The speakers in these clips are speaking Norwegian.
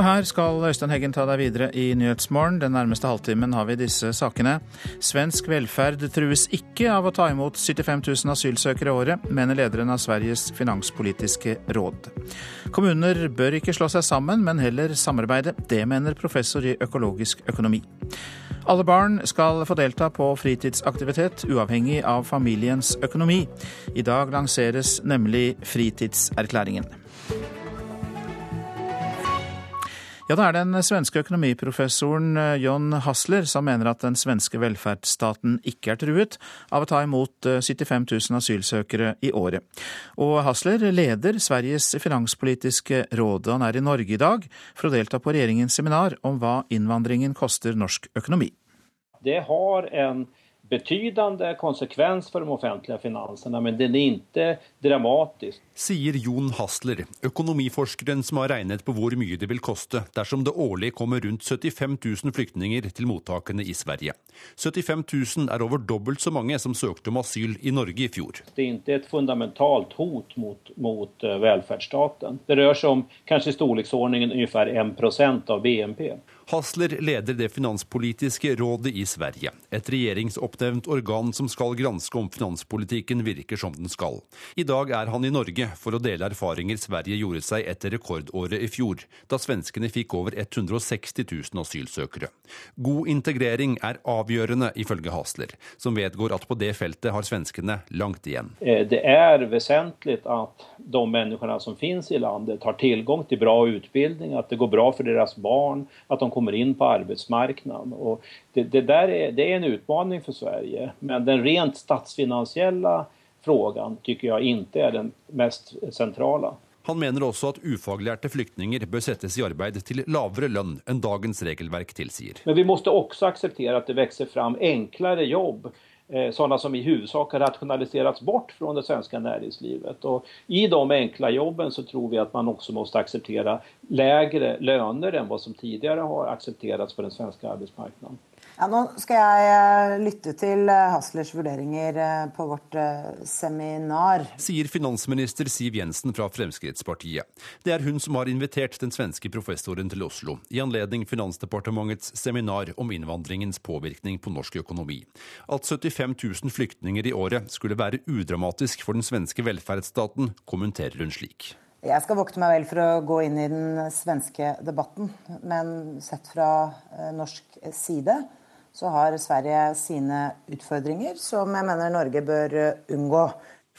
Og her skal Øystein Heggen ta deg videre i Nyhetsmorgen. Den nærmeste halvtimen har vi disse sakene. Svensk velferd trues ikke av å ta imot 75 000 asylsøkere i året, mener lederen av Sveriges finanspolitiske råd. Kommuner bør ikke slå seg sammen, men heller samarbeide. Det mener professor i økologisk økonomi. Alle barn skal få delta på fritidsaktivitet, uavhengig av familiens økonomi. I dag lanseres nemlig Fritidserklæringen. Ja, det er den svenske økonomiprofessoren eh, John Hasler som mener at den svenske velferdsstaten ikke er truet av å ta imot 75 eh, 000 asylsøkere i året. Og Hasler leder Sveriges finanspolitiske råd. Han er i Norge i dag for å delta på regjeringens seminar om hva innvandringen koster norsk økonomi. Det har en betydande konsekvens for de offentlige finansene, men den er ikke dramatisk. Sier Jon Hasler, økonomiforskeren som har regnet på hvor mye det vil koste dersom det årlig kommer rundt 75 000 flyktninger til mottakene i Sverige. 75 000 er over dobbelt så mange som søkte om asyl i Norge i fjor. Det er ikke et fundamentalt hot mot, mot eh, velferdsstaten. Det rører seg om kanskje i størrelsesorden omtrent 1 av BNP. Hasler leder det finanspolitiske rådet i Sverige, et regjeringsoppnevnt organ som skal granske om finanspolitikken virker som den skal. I dag er han i Norge for å dele erfaringer Sverige gjorde seg etter rekordåret i fjor, da svenskene fikk over 160 000 asylsøkere. God integrering er avgjørende, ifølge Hasler, som vedgår at på det feltet har svenskene langt igjen. Eh, det er vesentlig at de menneskene som finnes i landet, har tilgang til bra utdanning, at det går bra for deres barn. at de kommer inn på arbeidsmarkedet. Det, det, der er, det er en utfordring for Sverige, men den rent statsfinansielle frågan tycker jeg ikke er den mest sentrale. Han mener også at ufaglærte flyktninger bør settes i arbeid til lavere lønn enn dagens regelverk tilsier. Men vi må også akseptere at det vokser fram enklere jobb sådana som i huvudsak har rationaliserats bort från det svenska näringslivet. Och I de enkla jobben så tror vi att man också måste acceptera lägre löner än vad som tidigare har accepterats på den svenska arbetsmarknaden. Ja, nå skal jeg eh, lytte til eh, Haslers vurderinger eh, på vårt seminar. Sier finansminister Siv Jensen fra Fremskrittspartiet. Det er hun som har invitert den svenske professoren til Oslo i anledning Finansdepartementets seminar om innvandringens påvirkning på norsk økonomi. At 75 000 flyktninger i året skulle være udramatisk for den svenske velferdsstaten, kommenterer hun slik. Jeg skal vokte meg vel for å gå inn i den svenske debatten, men sett fra norsk side så har Sverige sine utfordringer som jeg mener Norge bør eh, unngå.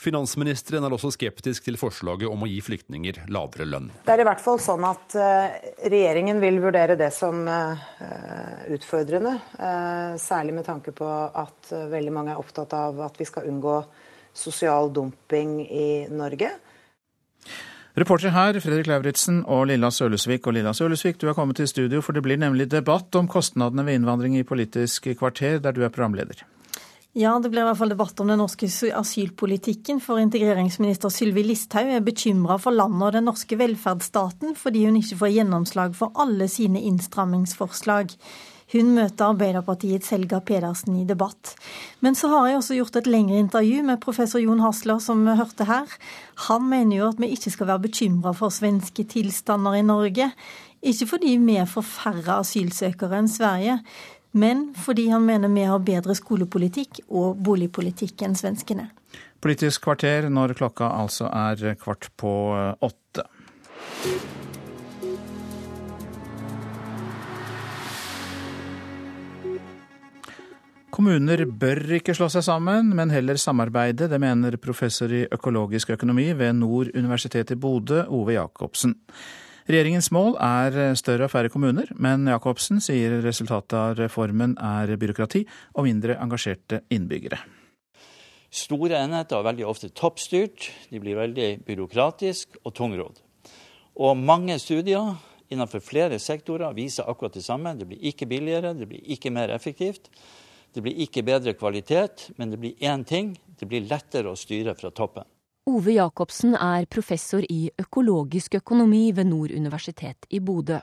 Finansministeren er også skeptisk til forslaget om å gi flyktninger lavere lønn. Det er i hvert fall sånn at uh, regjeringen vil vurdere det som uh, utfordrende. Særlig med tanke på at veldig mange er opptatt av at vi skal unngå sosial dumping i Norge. Reportere her, Fredrik Lauritzen og Lilla Sølesvik. Og Lilla Sølesvik, du er kommet til studio, for det blir nemlig debatt om kostnadene ved innvandring i Politisk kvarter, der du er programleder. Ja, det blir i hvert fall debatt om den norske asylpolitikken. For integreringsminister Sylvi Listhaug er bekymra for landet og den norske velferdsstaten, fordi hun ikke får gjennomslag for alle sine innstrammingsforslag. Hun møter Arbeiderpartiets Helga Pedersen i debatt. Men så har jeg også gjort et lengre intervju med professor Jon Hasler, som vi hørte her. Han mener jo at vi ikke skal være bekymra for svenske tilstander i Norge. Ikke fordi vi får færre asylsøkere enn Sverige, men fordi han mener vi har bedre skolepolitikk og boligpolitikk enn svenskene. Politisk kvarter når klokka altså er kvart på åtte. Kommuner bør ikke slå seg sammen, men heller samarbeide. Det mener professor i økologisk økonomi ved Nord universitet i Bodø, Ove Jacobsen. Regjeringens mål er større og færre kommuner, men Jacobsen sier resultatet av reformen er byråkrati og mindre engasjerte innbyggere. Store enheter er veldig ofte toppstyrt, de blir veldig byråkratisk og tungrodd. Og mange studier innenfor flere sektorer viser akkurat det samme. Det blir ikke billigere, det blir ikke mer effektivt. Det blir ikke bedre kvalitet, men det blir én ting. Det blir lettere å styre fra toppen. Ove Jacobsen er professor i økologisk økonomi ved Nord universitet i Bodø.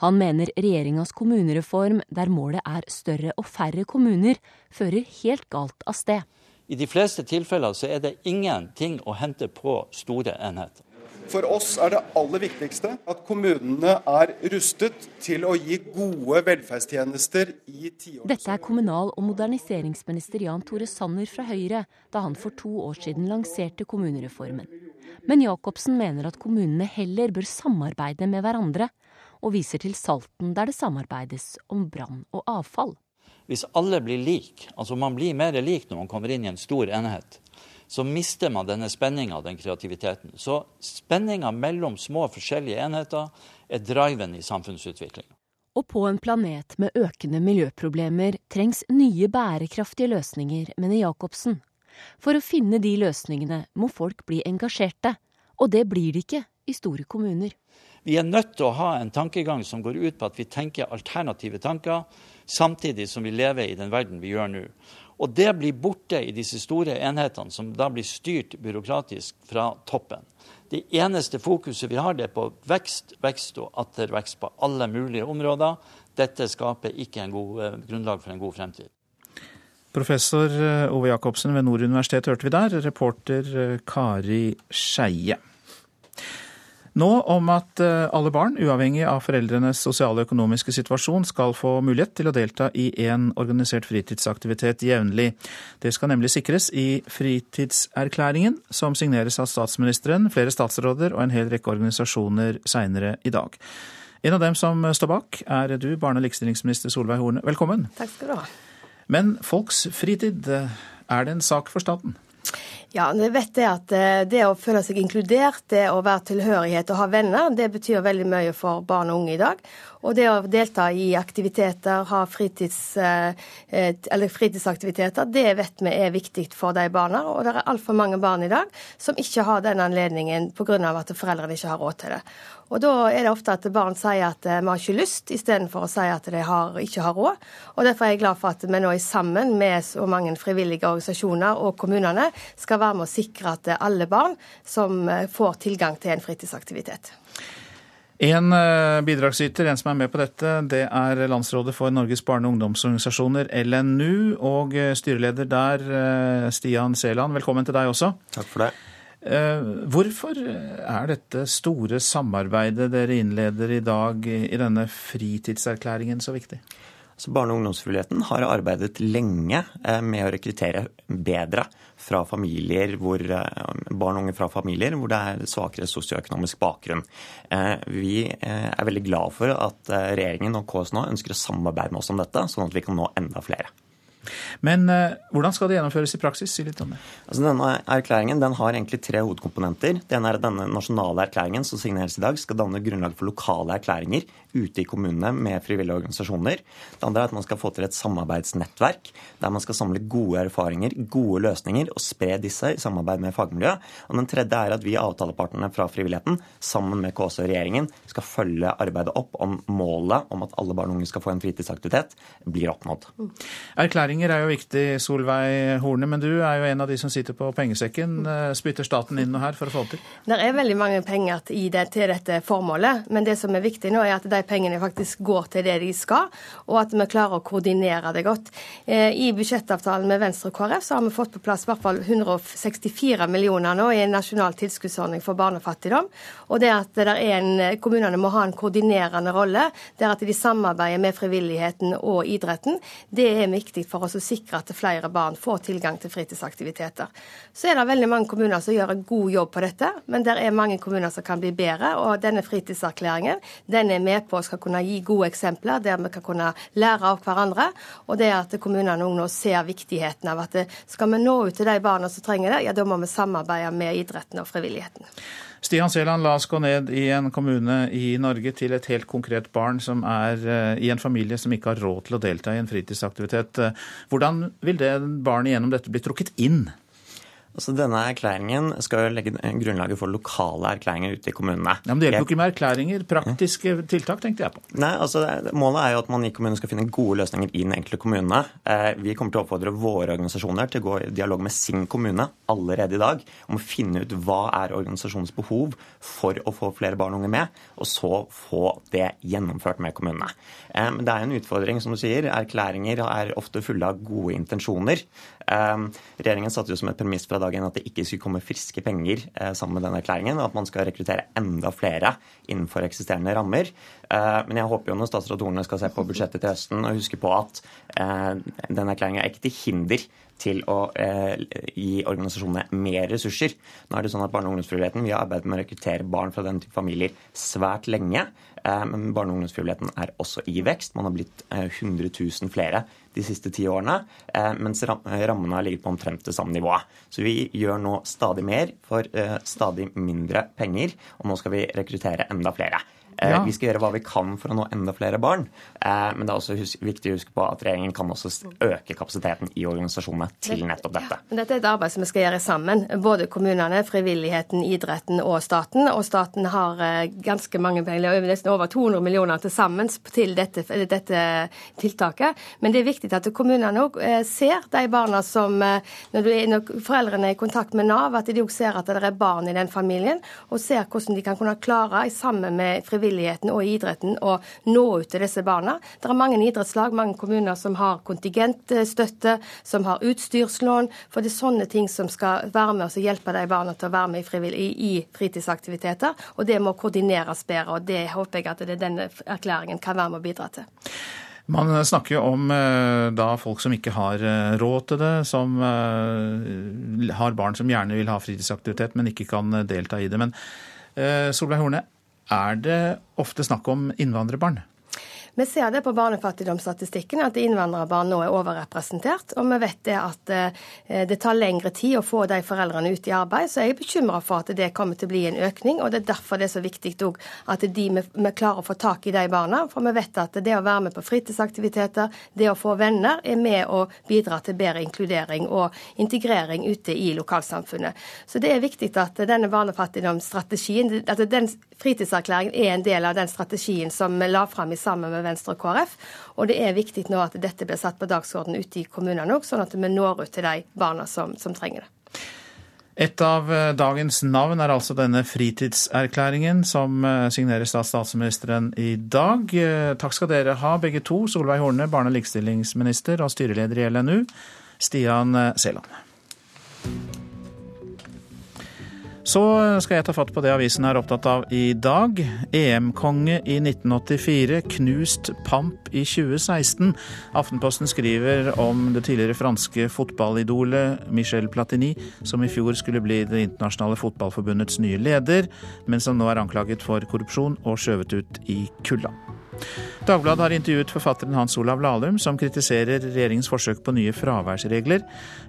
Han mener regjeringas kommunereform, der målet er større og færre kommuner, fører helt galt av sted. I de fleste tilfeller så er det ingenting å hente på store enheter. For oss er det aller viktigste at kommunene er rustet til å gi gode velferdstjenester i tiår Dette er kommunal- og moderniseringsminister Jan Tore Sanner fra Høyre da han for to år siden lanserte kommunereformen. Men Jacobsen mener at kommunene heller bør samarbeide med hverandre, og viser til Salten der det samarbeides om brann og avfall. Hvis alle blir lik, altså man blir mer lik når man kommer inn i en stor enhet, så mister man denne spenninga, den kreativiteten. Så spenninga mellom små, forskjellige enheter er driven i samfunnsutvikling. Og på en planet med økende miljøproblemer trengs nye bærekraftige løsninger, mener Jacobsen. For å finne de løsningene må folk bli engasjerte, og det blir de ikke i store kommuner. Vi er nødt til å ha en tankegang som går ut på at vi tenker alternative tanker, samtidig som vi lever i den verden vi gjør nå. Og det blir borte i disse store enhetene, som da blir styrt byråkratisk fra toppen. Det eneste fokuset vi har, det er på vekst, vekst og atter vekst på alle mulige områder. Dette skaper ikke en god, eh, grunnlag for en god fremtid. Professor eh, Ove Jacobsen ved Nord universitet hørte vi der, reporter eh, Kari Skeie. Nå om at eh, alle barn, uavhengig av foreldrenes sosiale og økonomiske situasjon, skal få mulighet til å delta i en organisert fritidsaktivitet jevnlig. Det skal nemlig sikres i fritidserklæringen, som signeres av statsministeren, flere statsråder og en hel rekke organisasjoner seinere i dag. En av dem som står bak, er du, barne- og likestillingsminister Solveig Horne. Velkommen. Takk skal du ha. Men folks fritid, er det en sak for staten? Ja, jeg vet det at eh, det å føle seg inkludert, det å være tilhørighet og ha venner, det betyr veldig mye for barn og unge i dag. Og det å delta i aktiviteter, ha fritids, eh, fritidsaktiviteter, det vet vi er viktig for de barna. Og det er altfor mange barn i dag som ikke har den anledningen pga. at foreldrene ikke har råd til det. Og Da er det ofte at barn sier at eh, vi har ikke lyst, istedenfor å si at de har, ikke har råd. Og Derfor er jeg glad for at vi nå er sammen med så mange frivillige organisasjoner og kommunene skal være med å sikre at alle barn som får tilgang til en fritidsaktivitet. En eh, bidragsyter, en som er med på dette, det er Landsrådet for Norges barne- og ungdomsorganisasjoner, LNU, og eh, styreleder der, eh, Stian Seland. Velkommen til deg også. Takk for det. Hvorfor er dette store samarbeidet dere innleder i dag i denne fritidserklæringen så viktig? Så Barne- og ungdomsfrivilligheten har arbeidet lenge med å rekruttere bedre fra familier hvor, barn og unge fra familier hvor det er svakere sosioøkonomisk bakgrunn. Vi er veldig glad for at regjeringen og KS nå ønsker å samarbeide med oss om dette, sånn at vi kan nå enda flere. Men uh, hvordan skal det gjennomføres i praksis? Si litt om det. Altså, denne erklæringen den har egentlig tre hovedkomponenter. Det ene er at denne nasjonale erklæringen som signeres i dag, skal danne grunnlag for lokale erklæringer ute i kommunene med frivillige organisasjoner. Det andre er at man skal få til et samarbeidsnettverk der man skal samle gode erfaringer, gode løsninger og spre disse i samarbeid med fagmiljøet. Og den tredje er at vi avtalepartnerne fra frivilligheten sammen med KS og regjeringen skal følge arbeidet opp om målet om at alle barn og unge skal få en fritidsaktivitet, blir oppnådd. Erklæringer er jo viktig, Solveig Horne, men du er jo en av de som sitter på pengesekken. Spytter staten inn noe her for å få det til? Det er veldig mange penger til dette formålet, men det som er viktig nå, er at de pengene faktisk går til det de skal, og at vi klarer å koordinere det godt. I budsjettavtalen med Venstre og KrF så har vi fått på plass i hvert fall 164 millioner nå i en nasjonal tilskuddsordning for barnefattigdom. Og det at en, kommunene må ha en koordinerende rolle, der at de samarbeider med frivilligheten og idretten, det er viktig for oss å sikre at flere barn får tilgang til fritidsaktiviteter. Så er det veldig mange kommuner som gjør en god jobb på dette, men det er mange kommuner som kan bli bedre. Og denne fritidserklæringen den er med på å skal kunne gi gode eksempler der vi kan kunne lære av hverandre. Og det at kommunene nå ser viktigheten av at skal vi nå ut til de barna som trenger det, ja da må vi samarbeide med idretten og frivilligheten. Stian Seland, la oss gå ned i en kommune i Norge til et helt konkret barn som er i en familie som ikke har råd til å delta i en fritidsaktivitet. Hvordan vil det barnet gjennom dette bli trukket inn? Altså, denne erklæringen skal legge grunnlaget for lokale erklæringer ute i kommunene. Ja, men Det hjelper jo ikke med erklæringer. Praktiske tiltak tenkte jeg på. Nei, altså Målet er jo at man i kommunen skal finne gode løsninger i den enkelte kommune. Vi kommer til å oppfordre våre organisasjoner til å gå i dialog med sin kommune allerede i dag om å finne ut hva er organisasjonens behov for å få flere barn og unge med, og så få det gjennomført med kommunene. Men det er en utfordring, som du sier. Erklæringer er ofte fulle av gode intensjoner. Regjeringen satte jo som et premiss fra dagen at det ikke skulle komme friske penger eh, sammen med den erklæringen, og at man skal rekruttere enda flere innenfor eksisterende rammer. Eh, men jeg håper jo når statsråd Horne skal se på budsjettet til høsten, og huske på at denne den erklæringen er ikke til hinder til å eh, gi organisasjonene mer ressurser. Nå er det sånn at Barne- og ungdomsfrivilligheten vi har arbeidet med å rekruttere barn fra den type familier svært lenge. Eh, men barne- og ungdomsfrivilligheten er også i vekst. Man har blitt eh, 100 000 flere de siste ti årene, eh, mens rammene har ligget på omtrent det samme nivået. Så vi gjør nå stadig mer for eh, stadig mindre penger, og nå skal vi rekruttere enda flere. Eh, ja. Vi skal gjøre hva vi kan for å nå enda flere barn. Eh, men det er også viktig å huske på at regjeringen kan også øke kapasiteten i organisasjonene til nettopp dette. Ja, dette er et arbeid som vi skal gjøre sammen. Både kommunene, frivilligheten, idretten og staten. Og staten har eh, ganske mange penger, nesten over 200 millioner til sammen til dette, dette tiltaket. Men det er viktig at kommunene òg ser de barna som når, er, når, foreldrene er i kontakt med Nav, at de òg ser at det er barn i den familien, og ser hvordan de kan kunne klare, sammen med frivilligheten frivilligheten og idretten å nå ut til disse barna. Det er mange idrettslag, mange kommuner som har kontingentstøtte, som har utstyrslån. For det er sånne ting som skal være med oss og hjelpe de barna til å være med i, i fritidsaktiviteter. Og det må koordineres bedre, og det håper jeg at denne erklæringen kan være med å bidra til. Man snakker jo om eh, da folk som ikke har eh, råd til det, som eh, har barn som gjerne vil ha fritidsaktivitet, men ikke kan delta i det. Men Solveig Horne, er det ofte snakk om innvandrerbarn? Vi ser det på barnefattigdomsstatistikken at innvandrerbarn nå er overrepresentert. Og vi vet det at eh, det tar lengre tid å få de foreldrene ut i arbeid. Så jeg er bekymra for at det kommer til å bli en økning. Og det er derfor det er så viktig at de, vi klarer å få tak i de barna. For vi vet at det å være med på fritidsaktiviteter, det å få venner, er med å bidra til bedre inkludering og integrering ute i lokalsamfunnet. Så det er viktig at denne barnefattigdomsstrategien, at den fritidserklæringen er en del av den strategien som vi la fram sammen med Venstre og KrF. Og det er viktig nå at dette blir satt på dagsordenen ute i kommunene òg, sånn at vi når ut til de barna som, som trenger det. Et av eh, dagens navn er altså denne fritidserklæringen som eh, signeres av statsministeren i dag. Eh, takk skal dere ha, begge to. Solveig Horne, barne- og likestillingsminister og styreleder i LNU. Stian Seland. Så skal jeg ta fatt på det avisen er opptatt av i dag. EM-konge i 1984, knust pamp i 2016. Aftenposten skriver om det tidligere franske fotballidolet Michel Platini, som i fjor skulle bli Det internasjonale fotballforbundets nye leder, men som nå er anklaget for korrupsjon og skjøvet ut i kulda. Dagbladet har intervjuet forfatteren Hans Olav Lahlum, som kritiserer regjeringens forsøk på nye fraværsregler.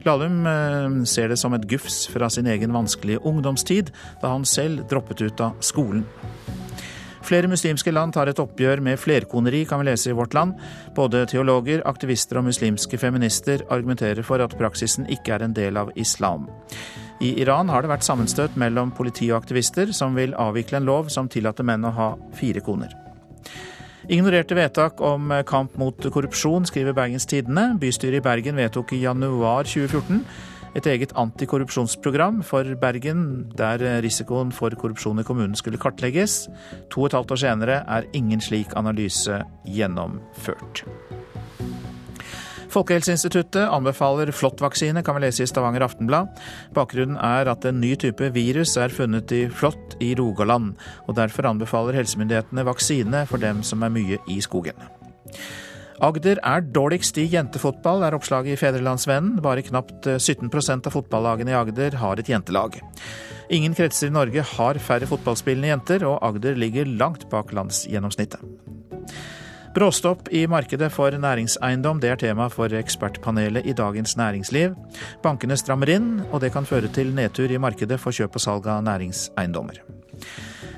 Lahlum eh, ser det som et gufs fra sin egen vanskelige ungdomstid, da han selv droppet ut av skolen. Flere muslimske land tar et oppgjør med flerkoneri, kan vi lese i Vårt Land. Både teologer, aktivister og muslimske feminister argumenterer for at praksisen ikke er en del av islam. I Iran har det vært sammenstøt mellom politi og aktivister, som vil avvikle en lov som tillater menn å ha fire koner. Ignorerte vedtak om kamp mot korrupsjon, skriver Bergens Tidende. Bystyret i Bergen vedtok i januar 2014 et eget antikorrupsjonsprogram for Bergen, der risikoen for korrupsjon i kommunen skulle kartlegges. To og et halvt år senere er ingen slik analyse gjennomført. Folkehelseinstituttet anbefaler flåttvaksine, kan vi lese i Stavanger Aftenblad. Bakgrunnen er at en ny type virus er funnet i flått i Rogaland, og derfor anbefaler helsemyndighetene vaksine for dem som er mye i skogen. Agder er dårligst i jentefotball, er oppslaget i Fedrelandsvennen. Bare knapt 17% av fotballagene i Agder har et jentelag. Ingen kretser i Norge har færre fotballspillende jenter, og Agder ligger langt bak landsgjennomsnittet. Bråstopp i markedet for næringseiendom, det er tema for ekspertpanelet i Dagens Næringsliv. Bankene strammer inn, og det kan føre til nedtur i markedet for kjøp og salg av næringseiendommer.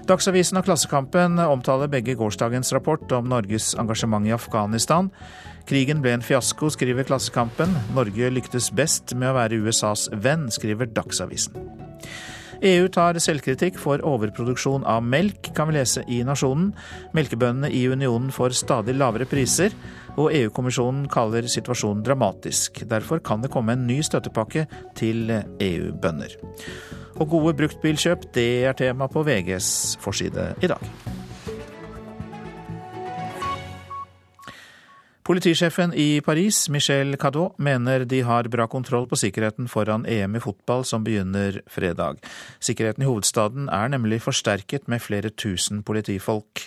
Dagsavisen og Klassekampen omtaler begge gårsdagens rapport om Norges engasjement i Afghanistan. Krigen ble en fiasko, skriver Klassekampen. Norge lyktes best med å være USAs venn, skriver Dagsavisen. EU tar selvkritikk for overproduksjon av melk, kan vi lese i Nasjonen. Melkebøndene i unionen får stadig lavere priser, og EU-kommisjonen kaller situasjonen dramatisk. Derfor kan det komme en ny støttepakke til EU-bønder. Og gode bruktbilkjøp, det er tema på VGs forside i dag. Politisjefen i Paris, Michel Cadot, mener de har bra kontroll på sikkerheten foran EM i fotball som begynner fredag. Sikkerheten i hovedstaden er nemlig forsterket med flere tusen politifolk.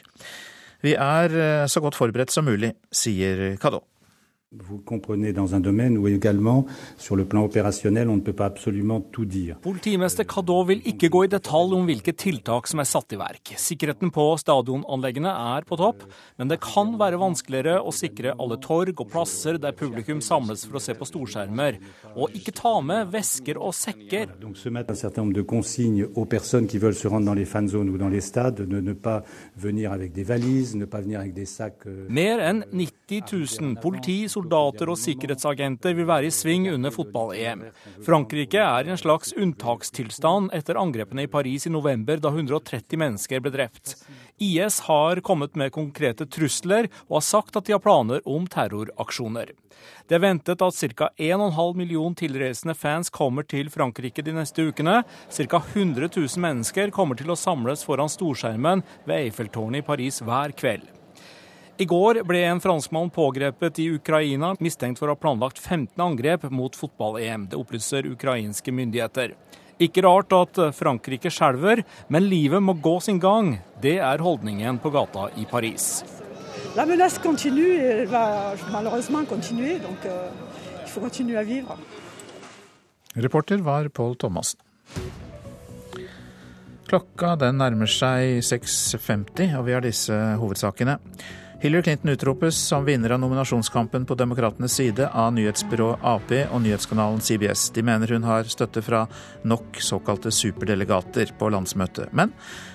Vi er eh, så godt forberedt som mulig, sier Cadot. Vous comprenez dans un domaine où également, sur le plan opérationnel, on ne peut pas absolument tout dire. Politimester Kado vil ikke gå i detalj om hvilke tiltak som er satt i verk. Sikkerheten på stadionanleggene er på topp, men det kan være vanskeligere å sikre alle torg og plasser der publikum samles for å se på storskjermer. Og ikke ta med vesker og sekker. Donc se mettre un certain nombre de consignes aux personnes qui veulent se rendre dans les fanzones ou dans les stades, ne, ne pas venir avec des valises, ne pas venir avec des sacs. euh, Mer enn 90 000 politi, soldater og sikkerhetsagenter vil være i sving under fotball-EM. Frankrike er i en slags unntakstilstand etter angrepene i Paris i november, da 130 mennesker ble drept. IS har kommet med konkrete trusler og har sagt at de har planer om terroraksjoner. Det er ventet at ca. 1,5 million tilreisende fans kommer til Frankrike de neste ukene. Ca. 100 000 mennesker kommer til å samles foran storskjermen ved Eiffeltårnet i Paris hver kveld. I går ble en franskmann pågrepet i Ukraina, mistenkt for å ha planlagt 15 angrep mot fotball-EM. Det opplyser ukrainske myndigheter. Ikke rart at Frankrike skjelver, men livet må gå sin gang. Det er holdningen på gata i Paris. La menace continue elle va malheureusement continuer, donc euh, il faut continuer à vivre. Reporter var Pål Thomassen. Klokka den nærmer seg 6.50, og vi har disse hovedsakene. Hillary Clinton utropes som vinner av nominasjonskampen på demokratenes side av nyhetsbyrået Ap og nyhetskanalen CBS. De mener hun har støtte fra nok såkalte superdelegater på landsmøtet. Men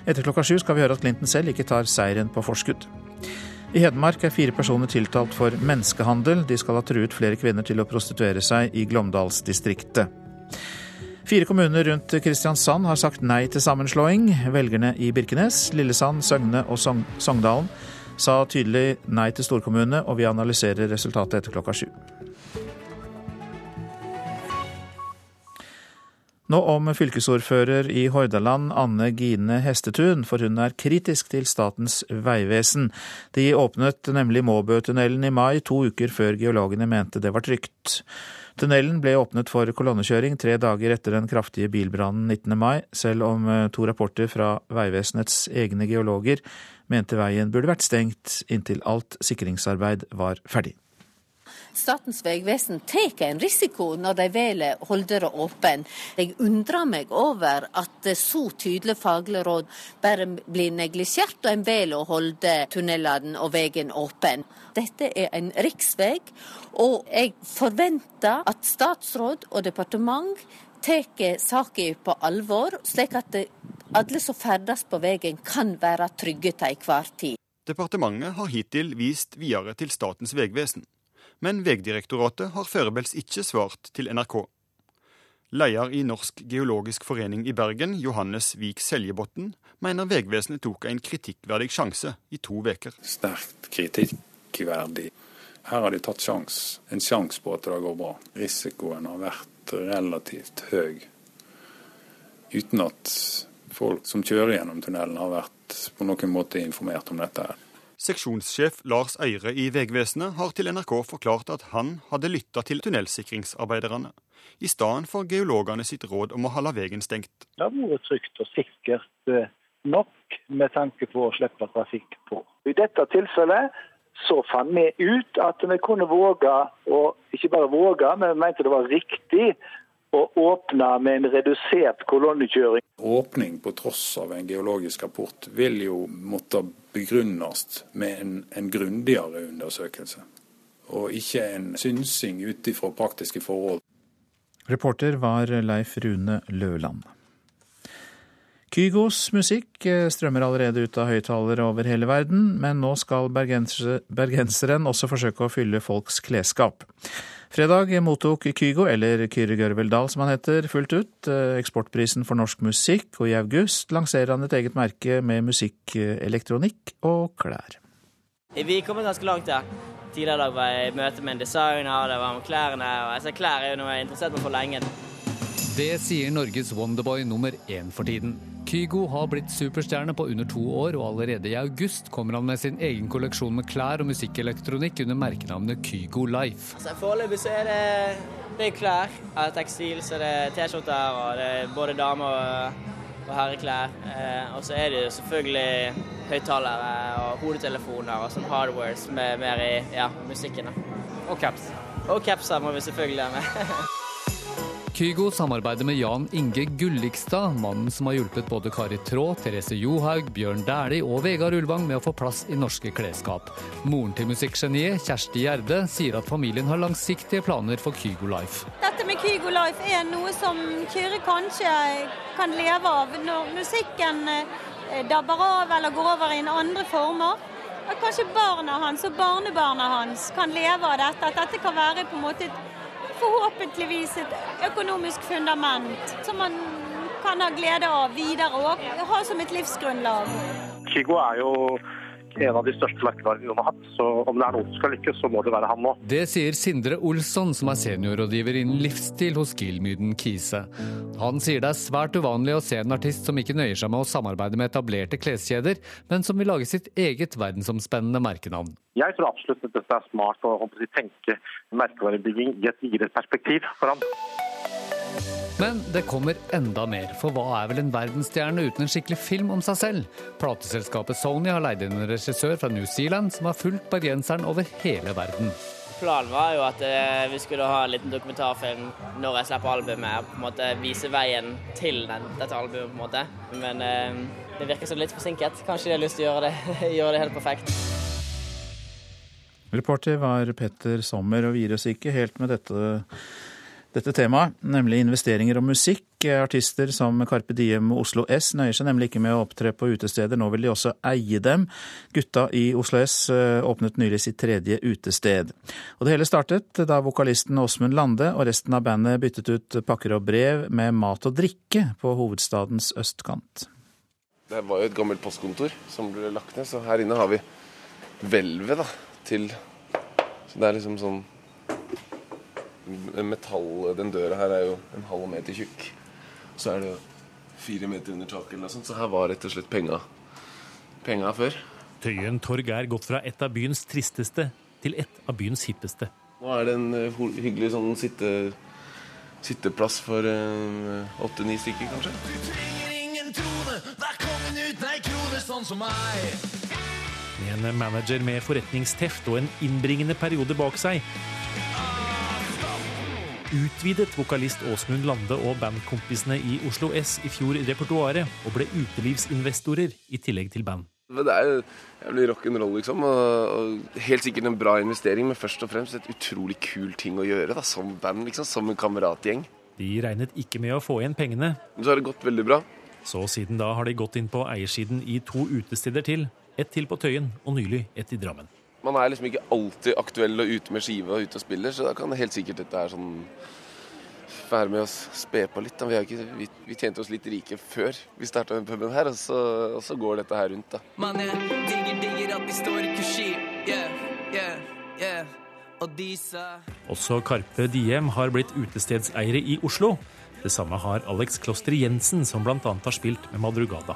etter klokka sju skal vi høre at Clinton selv ikke tar seieren på forskudd. I Hedmark er fire personer tiltalt for menneskehandel. De skal ha truet flere kvinner til å prostituere seg i Glåmdalsdistriktet. Fire kommuner rundt Kristiansand har sagt nei til sammenslåing. Velgerne i Birkenes, Lillesand, Søgne og Sogn Sogndalen sa tydelig nei til storkommune, og vi analyserer resultatet etter klokka sju. Nå om fylkesordfører i Hordaland, Anne Gine Hestetun, for hun er kritisk til Statens vegvesen. De åpnet nemlig Måbøtunnelen i mai, to uker før geologene mente det var trygt. Tunnelen ble åpnet for kolonnekjøring tre dager etter den kraftige bilbrannen 19. mai, selv om to rapporter fra Vegvesenets egne geologer mente veien burde vært stengt inntil alt sikringsarbeid var ferdig. Statens vegvesen tar en risiko når de velger å holde det åpen. Jeg undrer meg over at så tydelige faglige råd bare blir neglisjert, og en velger å holde tunnelene og veien åpen. Dette er en riksvei, og jeg forventer at statsråd og departement tar saken på alvor, slik at alle som ferdes på veien kan være trygge til enhver tid. Departementet har hittil vist videre til Statens vegvesen men Vegdirektoratet har foreløpig ikke svart til NRK. Leder i Norsk geologisk forening i Bergen, Johannes Vik Seljebotn, mener Vegvesenet tok en kritikkverdig sjanse i to uker. Sterkt kritikkverdig. Her har de tatt sjans, en sjanse på at det går bra. Risikoen har vært relativt høy, uten at folk som kjører gjennom tunnelen har vært på noen måte informert om dette. Seksjonssjef Lars Øyre i Vegvesenet har til NRK forklart at han hadde lytta til tunnelsikringsarbeiderne, i stedet for geologene sitt råd om å holde veien stengt. Det har vært trygt og sikkert nok med tanke på å slippe trafikk på. I dette tilfellet så fant vi ut at vi kunne våge, og ikke bare våge, men vi mente det var riktig å åpne med en redusert kolonnekjøring. Åpning på tross av en geologisk rapport vil jo måtte begrunnes med en, en grundigere undersøkelse, og ikke en synsing ut ifra praktiske forhold. Reporter var Leif Rune Løland. Kygos musikk strømmer allerede ut av høyttalere over hele verden, men nå skal bergenseren også forsøke å fylle folks klesskap. Fredag mottok Kygo, eller Kyrre Gørveldal som han heter, fullt ut eksportprisen for norsk musikk, og i august lanserer han et eget merke med musikk, elektronikk og klær. Vi kommer ganske langt, ja. Tidligere i dag var jeg i møte med en designer, det var med klærne. og altså, Klær er jo noe jeg er interessert meg for lenge. Det sier Norges Wonderboy nummer én for tiden. Kygo har blitt superstjerne på under to år, og allerede i august kommer han med sin egen kolleksjon med klær og musikkelektronikk under merkenavnet Kygo Life. Altså, Foreløpig så er det, det er klær. Av tekstil, så det er T-skjorter og det er både dame- og, og herreklær. Eh, og så er det jo selvfølgelig høyttalere og hodetelefoner og sånn hardwares med mer i ja, musikken. Og caps. Og capser må vi selvfølgelig ha med. Kygo samarbeider med Jan Inge Gullikstad, mannen som har hjulpet både Kari Traa, Therese Johaug, Bjørn Dæhlie og Vegard Ulvang med å få plass i norske klesskap. Moren til musikkgeniet, Kjersti Gjerde, sier at familien har langsiktige planer for Kygo Life. Dette med Kygo Life er noe som Kyrre kanskje kan leve av når musikken eh, dabber av eller går over i en andre former. At kanskje barna hans og barnebarna hans kan leve av dette. At dette kan være på en måte et forhåpentligvis et økonomisk fundament som man kan ha glede av videre og ha som et livsgrunnlag. Kygo er jo en av de største merkevarene noen har hatt, så om det er noen som skal lykkes, så må det være han nå. Det sier Sindre Olsson, som er seniorrådgiver innen livsstil hos Gilmyden Kise. Han sier det er svært uvanlig å se en artist som ikke nøyer seg med å samarbeide med etablerte kleskjeder, men som vil lage sitt eget verdensomspennende merkenavn. Jeg tror absolutt at dette er smart å tenke merkevarebygging i et videre perspektiv for ham. Men det kommer enda mer, for hva er vel en verdensstjerne uten en skikkelig film om seg selv? Plateselskapet Sony har leid inn en regissør fra New Zealand som har fulgt bergenseren over hele verden. Planen var jo at eh, vi skulle ha en liten dokumentarfilm når jeg slipper albumet. og på en måte Vise veien til den, dette albumet, på en måte. Men eh, det virker som litt forsinket. Kanskje de har lyst til å gjøre det, gjøre det helt perfekt. Reporter var Petter Sommer, og vi gir oss ikke helt med dette dette temaet, nemlig investeringer og musikk. Artister som Carpe Diem og Oslo S nøyer seg nemlig ikke med å opptre på utesteder, nå vil de også eie dem. Gutta i Oslo S eh, åpnet nylig sitt tredje utested. Og det hele startet da vokalisten Åsmund Lande og resten av bandet byttet ut pakker og brev med mat og drikke på hovedstadens østkant. Det var jo et gammelt postkontor som ble lagt ned, så her inne har vi hvelvet til Så det er liksom sånn metall Den døra her er jo en halv meter tjukk. Så er det jo fire meter under taket eller noe sånt. Så her var rett og slett penga, penga før. Tøyen torg er gått fra et av byens tristeste til et av byens hippeste. Nå er det en uh, hyggelig sånn sitte, sitteplass for åtte-ni uh, stykker, kanskje. Du trenger ingen trone, vær kongen uten ei krone, sånn som meg. Med en manager med forretningsteft og en innbringende periode bak seg utvidet vokalist Åsmund Lande og bandkompisene i Oslo S i fjor repertoaret, og ble utelivsinvestorer i tillegg til band. Det er jo jævlig rock'n'roll, liksom. Og, helt sikkert en bra investering, men først og fremst et utrolig kul ting å gjøre da, som band, liksom. Som en kameratgjeng. De regnet ikke med å få igjen pengene. Men så har det gått veldig bra. Så siden da har de gått inn på eiersiden i to utesteder til. Ett til på Tøyen, og nylig ett i Drammen man er liksom ikke alltid aktuell og ute med skive og ute og spiller, så da kan det helt sikkert dette her sånn være med oss spe på litt. Vi, ikke, vi, vi, tjente oss litt rike før vi starta den puben her, og så, og så, går dette her rundt, da. Man, er digger, digger at de står i kursiv, yeah, yeah, yeah. Også Karpe Diem har blitt utestedseiere i Oslo. Det samme har Alex Kloster Jensen, som bl.a. har spilt med Madrugada.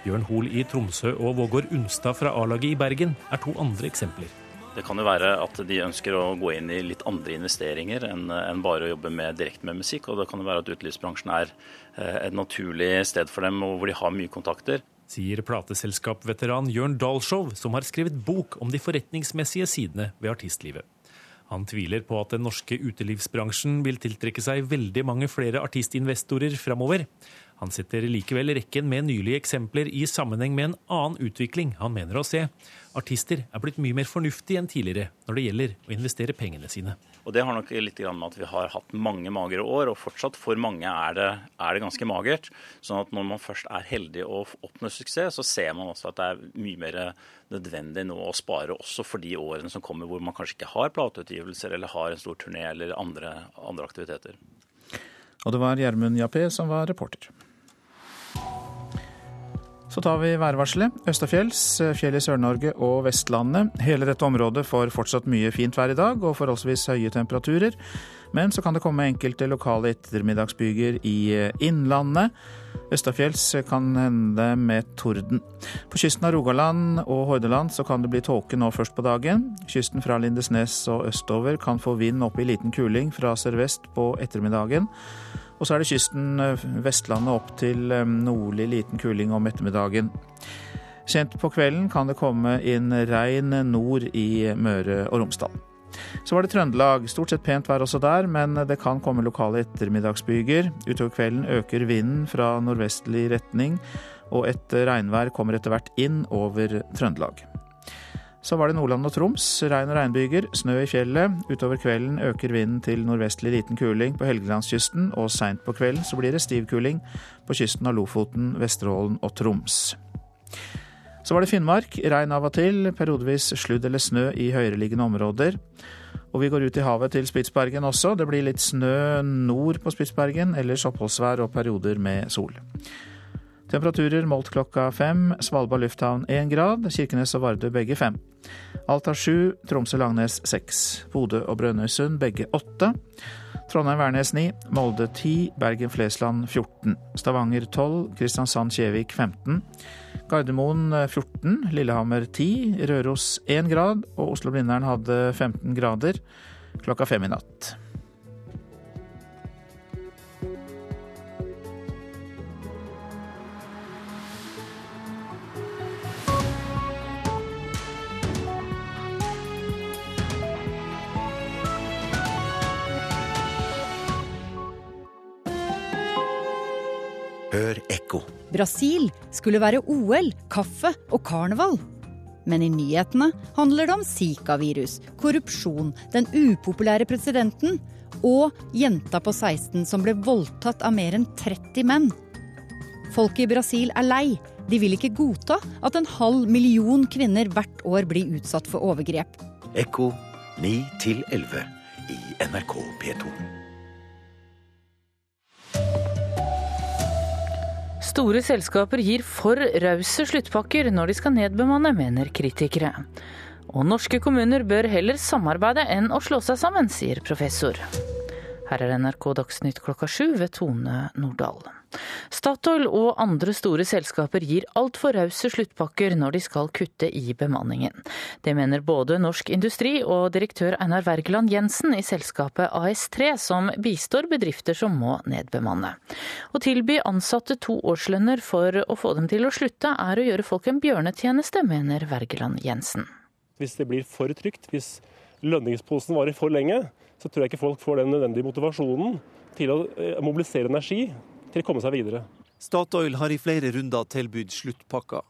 Bjørn Hoel i Tromsø og Vågård Unstad fra A-laget i Bergen er to andre eksempler. Det kan jo være at de ønsker å gå inn i litt andre investeringer enn bare å jobbe med, direkte med musikk. Og det kan jo være at utelivsbransjen er eh, et naturlig sted for dem, og hvor de har mye kontakter. Sier plateselskapveteran Jørn Dahlshow, som har skrevet bok om de forretningsmessige sidene ved artistlivet. Han tviler på at den norske utelivsbransjen vil tiltrekke seg veldig mange flere artistinvestorer framover. Han setter likevel rekken med nylige eksempler i sammenheng med en annen utvikling han mener å se. Artister er blitt mye mer fornuftige enn tidligere når det gjelder å investere pengene sine. Og Det har nok litt med at vi har hatt mange magre år, og fortsatt for mange er det, er det ganske magert. Sånn at når man først er heldig og oppnår suksess, så ser man også at det er mye mer nødvendig nå å spare også for de årene som kommer hvor man kanskje ikke har plateutgivelser eller har en stor turné eller andre, andre aktiviteter. Og det var Gjermund Jappé som var reporter. Så tar vi værvarselet. Østafjells, fjell i Sør-Norge og Vestlandet. Hele dette området får fortsatt mye fint vær i dag og forholdsvis høye temperaturer. Men så kan det komme enkelte lokale ettermiddagsbyger i Innlandet. Østafjells kan hende med torden. På kysten av Rogaland og Hordaland så kan det bli tåke nå først på dagen. Kysten fra Lindesnes og østover kan få vind opp i liten kuling fra sørvest på ettermiddagen. Og så er det kysten eh, Vestlandet opp til eh, nordlig liten kuling om ettermiddagen. Sent på kvelden kan det komme inn regn nord i Møre og Romsdal. Så var det Trøndelag. Stort sett pent vær også der, men det kan komme lokale ettermiddagsbyger. Utover kvelden øker vinden fra nordvestlig retning, og et regnvær kommer etter hvert inn over Trøndelag. Så var det Nordland og Troms. Regn og regnbyger, snø i fjellet. Utover kvelden øker vinden til nordvestlig liten kuling på Helgelandskysten, og seint på kvelden så blir det stiv kuling på kysten av Lofoten, Vesterålen og Troms. Så var det Finnmark. Regn av og til, periodevis sludd eller snø i høyereliggende områder. Og vi går ut i havet til Spitsbergen også. Det blir litt snø nord på Spitsbergen, ellers oppholdsvær og perioder med sol. Temperaturer målt klokka fem. Svalbard lufthavn én grad. Kirkenes og Vardø begge fem. Alta sju. Tromsø-Langnes seks. Bodø og Brønnøysund begge åtte. Trondheim-Værnes 9, Molde 10, Bergen-Flesland 14, Stavanger 12, Kristiansand-Kjevik 15, Gardermoen 14, Lillehammer 10, Røros 1 grad og Oslo-Blindern hadde 15 grader klokka fem i natt. Hør ekko. Brasil skulle være OL, kaffe og karneval. Men i nyhetene handler det om Zika-virus, korrupsjon, den upopulære presidenten og jenta på 16 som ble voldtatt av mer enn 30 menn. Folket i Brasil er lei. De vil ikke godta at en halv million kvinner hvert år blir utsatt for overgrep. Ekko 9 11 i NRK P2. Store selskaper gir for rause sluttpakker når de skal nedbemanne, mener kritikere. Og norske kommuner bør heller samarbeide enn å slå seg sammen, sier professor. Her er NRK Dagsnytt klokka sju ved Tone Nordahl. Statoil og andre store selskaper gir altfor rause sluttpakker når de skal kutte i bemanningen. Det mener både Norsk Industri og direktør Einar Wergeland Jensen i selskapet AS3, som bistår bedrifter som må nedbemanne. Å tilby ansatte to årslønner for å få dem til å slutte, er å gjøre folk en bjørnetjeneste, mener Wergeland Jensen. Hvis det blir for trygt, hvis lønningsposen varer for lenge, så tror jeg ikke folk får den nødvendige motivasjonen til å eh, mobilisere energi til å komme seg videre. Statoil har i flere runder tilbudt sluttpakker.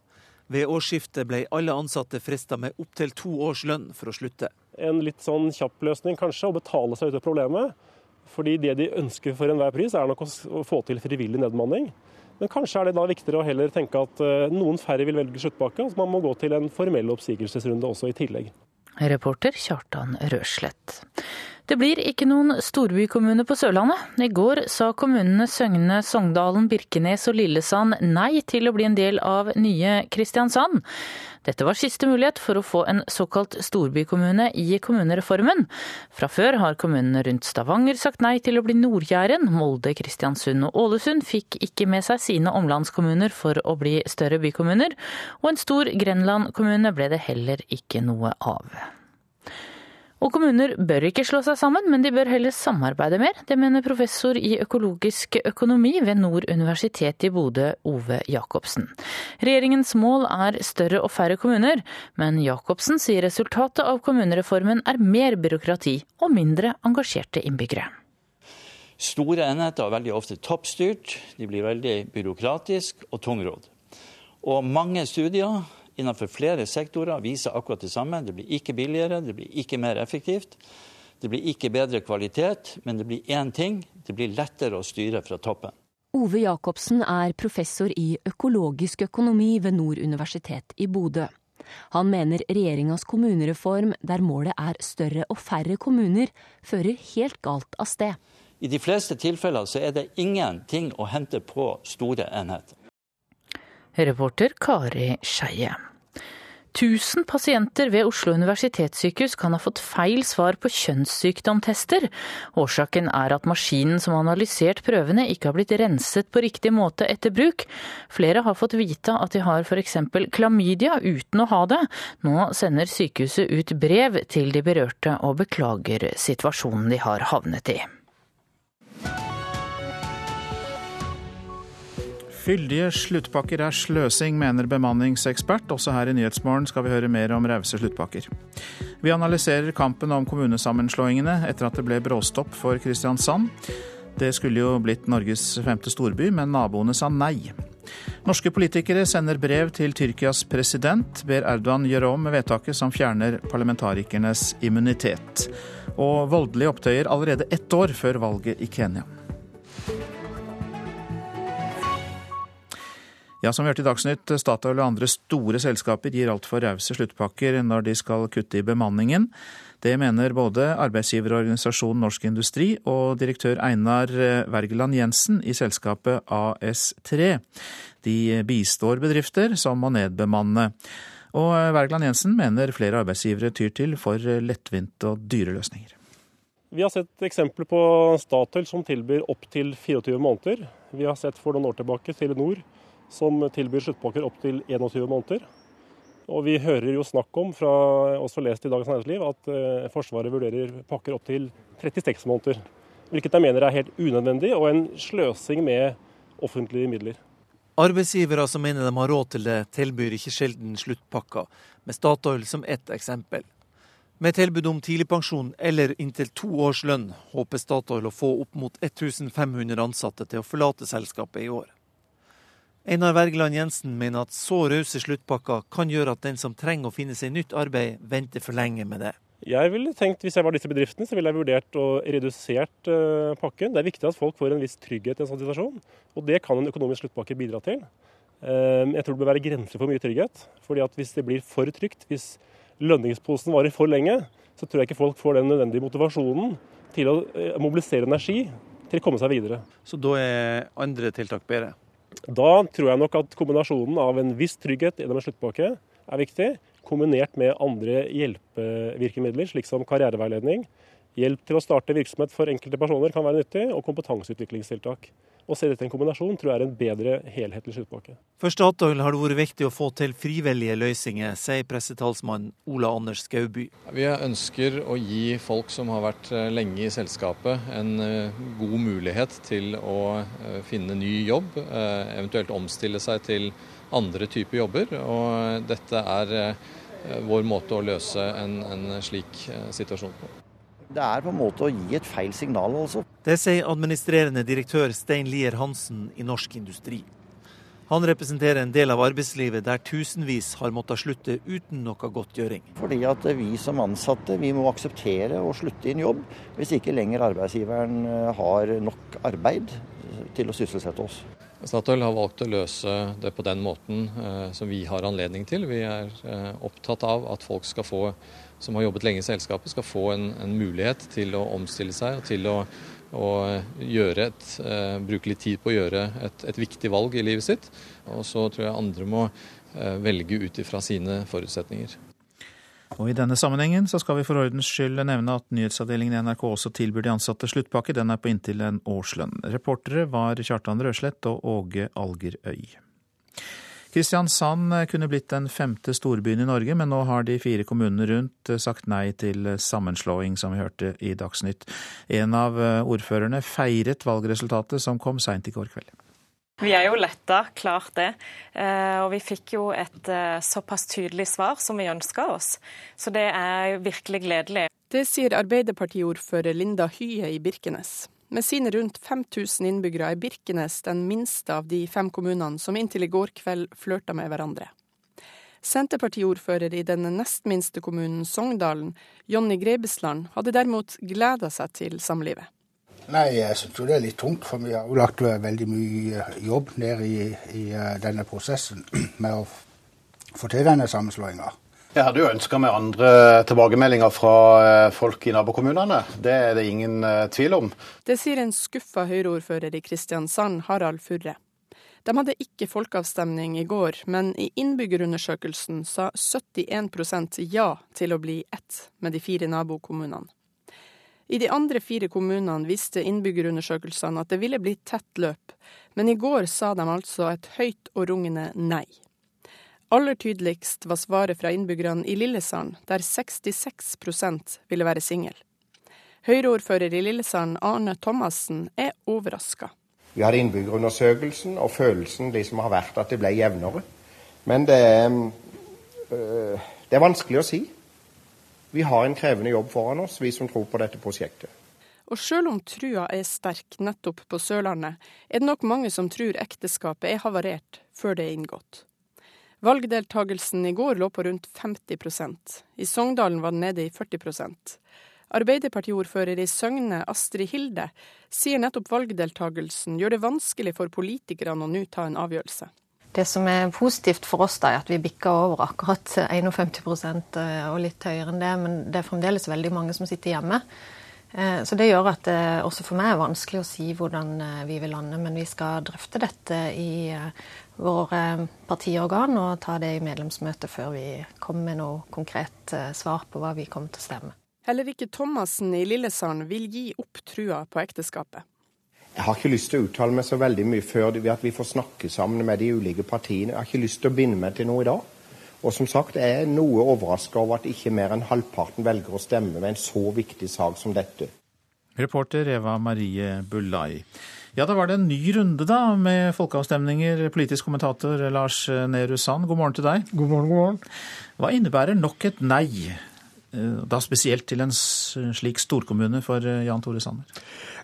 Ved årsskiftet ble alle ansatte frista med opptil to års lønn for å slutte. En litt sånn kjapp løsning kanskje, å betale seg ut av problemet. Fordi det de ønsker for enhver pris, er nok å få til frivillig nedbemanning. Men kanskje er det da viktigere å heller tenke at eh, noen færre vil velge sluttpakke, så man må gå til en formell oppsigelsesrunde også i tillegg. Reporter Kjartan Røslett. Det blir ikke noen storbykommune på Sørlandet. I går sa kommunene Søgne, Sogndalen, Birkenes og Lillesand nei til å bli en del av nye Kristiansand. Dette var siste mulighet for å få en såkalt storbykommune i kommunereformen. Fra før har kommunene rundt Stavanger sagt nei til å bli Nord-Jæren. Molde, Kristiansund og Ålesund fikk ikke med seg sine omlandskommuner for å bli større bykommuner, og en stor Grenland-kommune ble det heller ikke noe av. Og kommuner bør ikke slå seg sammen, men de bør heller samarbeide mer. Det mener professor i økologisk økonomi ved Nord universitet i Bodø, Ove Jacobsen. Regjeringens mål er større og færre kommuner, men Jacobsen sier resultatet av kommunereformen er mer byråkrati og mindre engasjerte innbyggere. Store enheter er veldig ofte toppstyrt, de blir veldig byråkratiske og tungrodd. Og mange studier innenfor flere sektorer viser akkurat det samme. Det blir ikke billigere, det blir ikke mer effektivt. Det blir ikke bedre kvalitet, men det blir én ting. Det blir lettere å styre fra toppen. Ove Jacobsen er professor i økologisk økonomi ved Nord universitet i Bodø. Han mener regjeringas kommunereform, der målet er større og færre kommuner, fører helt galt av sted. I de fleste tilfeller så er det ingenting å hente på store enheter. Reporter Kari Skeie. 1000 pasienter ved Oslo universitetssykehus kan ha fått feil svar på kjønnssykdomtester. Årsaken er at maskinen som har analysert prøvene ikke har blitt renset på riktig måte etter bruk. Flere har fått vite at de har f.eks. klamydia uten å ha det. Nå sender sykehuset ut brev til de berørte og beklager situasjonen de har havnet i. Fyldige sluttpakker er sløsing, mener bemanningsekspert. Også her i Nyhetsmorgen skal vi høre mer om rause sluttpakker. Vi analyserer kampen om kommunesammenslåingene etter at det ble bråstopp for Kristiansand. Det skulle jo blitt Norges femte storby, men naboene sa nei. Norske politikere sender brev til Tyrkias president, ber Erdogan gjøre om med vedtaket som fjerner parlamentarikernes immunitet. Og voldelige opptøyer allerede ett år før valget i Kenya. Ja, som vi hørte i Dagsnytt, Statoil og andre store selskaper gir altfor rause sluttpakker når de skal kutte i bemanningen. Det mener både arbeidsgiverorganisasjonen Norsk Industri og direktør Einar Wergeland Jensen i selskapet AS3. De bistår bedrifter som må nedbemanne. Og Wergeland Jensen mener flere arbeidsgivere tyr til for lettvinte og dyre løsninger. Vi har sett eksempler på Statoil som tilbyr opptil 24 måneder. Vi har sett for noen år tilbake Telenor som tilbyr sluttpakker opptil 21 måneder. Og vi hører jo snakk om, fra også lest i Dagens Næringsliv, at eh, Forsvaret vurderer pakker opptil 36 måneder. Hvilket jeg mener er helt unødvendig og en sløsing med offentlige midler. Arbeidsgivere som mener de har råd til det, tilbyr ikke sjelden sluttpakker, med Statoil som ett eksempel. Med tilbud om tidligpensjon eller inntil to års lønn, håper Statoil å få opp mot 1500 ansatte til å forlate selskapet i år. Einar Wergeland Jensen mener at så rause sluttpakker kan gjøre at den som trenger å finne seg nytt arbeid, venter for lenge med det. Jeg ville tenkt, Hvis jeg var disse bedriftene, så ville jeg vurdert å redusert uh, pakken. Det er viktig at folk får en viss trygghet i en sånn situasjon, og det kan en økonomisk sluttpakke bidra til. Uh, jeg tror det bør være grenser for mye trygghet. fordi at Hvis det blir for trygt, hvis lønningsposen varer for lenge, så tror jeg ikke folk får den nødvendige motivasjonen til å uh, mobilisere energi til å komme seg videre. Så da er andre tiltak bedre? Da tror jeg nok at kombinasjonen av en viss trygghet gjennom en sluttpakke er viktig, kombinert med andre hjelpevirkemidler, slik som karriereveiledning. Hjelp til å starte virksomhet for enkelte personer kan være nyttig, og kompetanseutviklingstiltak. Å se dette i en kombinasjon tror jeg er en bedre helhetlig sluttpakke. For Statoil har det vært viktig å få til frivillige løsninger, sier pressetalsmann Ola Anders Skauby. Vi ønsker å gi folk som har vært eh, lenge i selskapet en eh, god mulighet til å eh, finne ny jobb, eventuelt omstille seg til andre typer jobber. Og dette er vår måte å løse en, en slik situasjon på. Det er på en måte å gi et feil signal, altså. Det sier administrerende direktør Stein Lier Hansen i Norsk Industri. Han representerer en del av arbeidslivet der tusenvis har måttet slutte uten noe godtgjøring. Fordi at vi som ansatte vi må akseptere å slutte i en jobb hvis ikke lenger arbeidsgiveren eh, har nok arbeid til å sysselsette oss. Statoil har valgt å løse det på den måten eh, som vi har anledning til. Vi er eh, opptatt av at folk skal få som har jobbet lenge i selskapet, skal få en, en mulighet til å omstille seg og til å, å et, eh, bruke litt tid på å gjøre et, et, viktig valg i livet sitt. Og så tror jeg andre må eh, velge ut ifra sine forutsetninger. Og I denne sammenhengen så skal vi for ordens skyld nevne at nyhetsavdelingen i NRK også tilbyr de ansatte sluttpakke. Den er på inntil en årslønn. Reportere var Kjartan Røslett og Åge Algerøy. Kristiansand kunne blitt den femte storbyen i Norge, men nå har de fire kommunene rundt sagt nei til sammenslåing, som vi hørte i Dagsnytt. En av ordførerne feiret valgresultatet som kom seint i går kveld. Vi er jo letta, klart det. Eh, og vi fikk jo et eh, såpass tydelig svar som vi ønska oss. Så det er virkelig gledelig. Det sier Arbeiderpartiordfører Linda Hye i Birkenes. Med sine rundt 5000 innbyggere er Birkenes den minste av de fem kommunene som inntil i går kveld flørta med hverandre. Senterpartiordfører i den nest minste kommunen, Sogndalen, Jonny Grebesland, hadde derimot gleda seg til samlivet. Nei, jeg syns det er litt tungt, for vi har jo lagt veldig mye jobb ned i, i eh, denne prosessen med å få til denne sammenslåinga. Jeg hadde jo ønska meg andre tilbakemeldinger fra eh, folk i nabokommunene. Det er det ingen eh, tvil om. Det sier en skuffa Høyre-ordfører i Kristiansand, Harald Furre. De hadde ikke folkeavstemning i går, men i innbyggerundersøkelsen sa 71% ja til å bli ett med de fire nabokommunene. I de andre fire kommunene viste innbyggerundersøkelsene at det ville bli tett løp, men i går sa de altså et høyt og rungende nei. Aller tydeligst var svaret fra innbyggerne i Lillesand, der 66% ville være singel. Høyreordfører i Lillesand, Arne Thomassen, er overraska. Vi hadde innbyggerundersøkelsen, og følelsen liksom har vært at det ble jevnere. Men det er, øh, det er vanskelig å si. Vi har en krevende jobb foran oss, vi som tror på dette prosjektet. Og sjøl om trua er sterk nettopp på Sørlandet, er det nok mange som tror ekteskapet er havarert før det er inngått. Valgdeltagelsen i går lå på rundt 50% I Sogndalen var den nede i 40% Arbeiderpartiordfører i Søgne, Astrid Hilde, sier nettopp valgdeltagelsen gjør det vanskelig for politikerne å nå ta en avgjørelse. Det som er positivt for oss, da, er at vi bikker over akkurat 51 eh, og litt høyere enn det. Men det er fremdeles veldig mange som sitter hjemme. Eh, så det gjør at det også for meg er vanskelig å si hvordan eh, vi vil lande. Men vi skal drøfte dette i våre partiorgan og ta det i medlemsmøtet før vi kommer med noe konkret svar på hva vi kommer til å stemme. Heller ikke Thomassen i Lillesand vil gi opp trua på ekteskapet. Jeg har ikke lyst til å uttale meg så veldig mye før at vi får snakke sammen med de ulike partiene. Jeg har ikke lyst til å binde meg til noe i dag. Og som sagt, jeg er noe overraska over at ikke mer enn halvparten velger å stemme med en så viktig sak som dette. Reporter Eva Marie Bulai. Ja, da var det en ny runde da med folkeavstemninger. Politisk kommentator Lars Nehru Sand, god morgen til deg. God morgen, god morgen. Hva innebærer nok et nei da spesielt til en slik storkommune for eh, Jan Tore Sanner?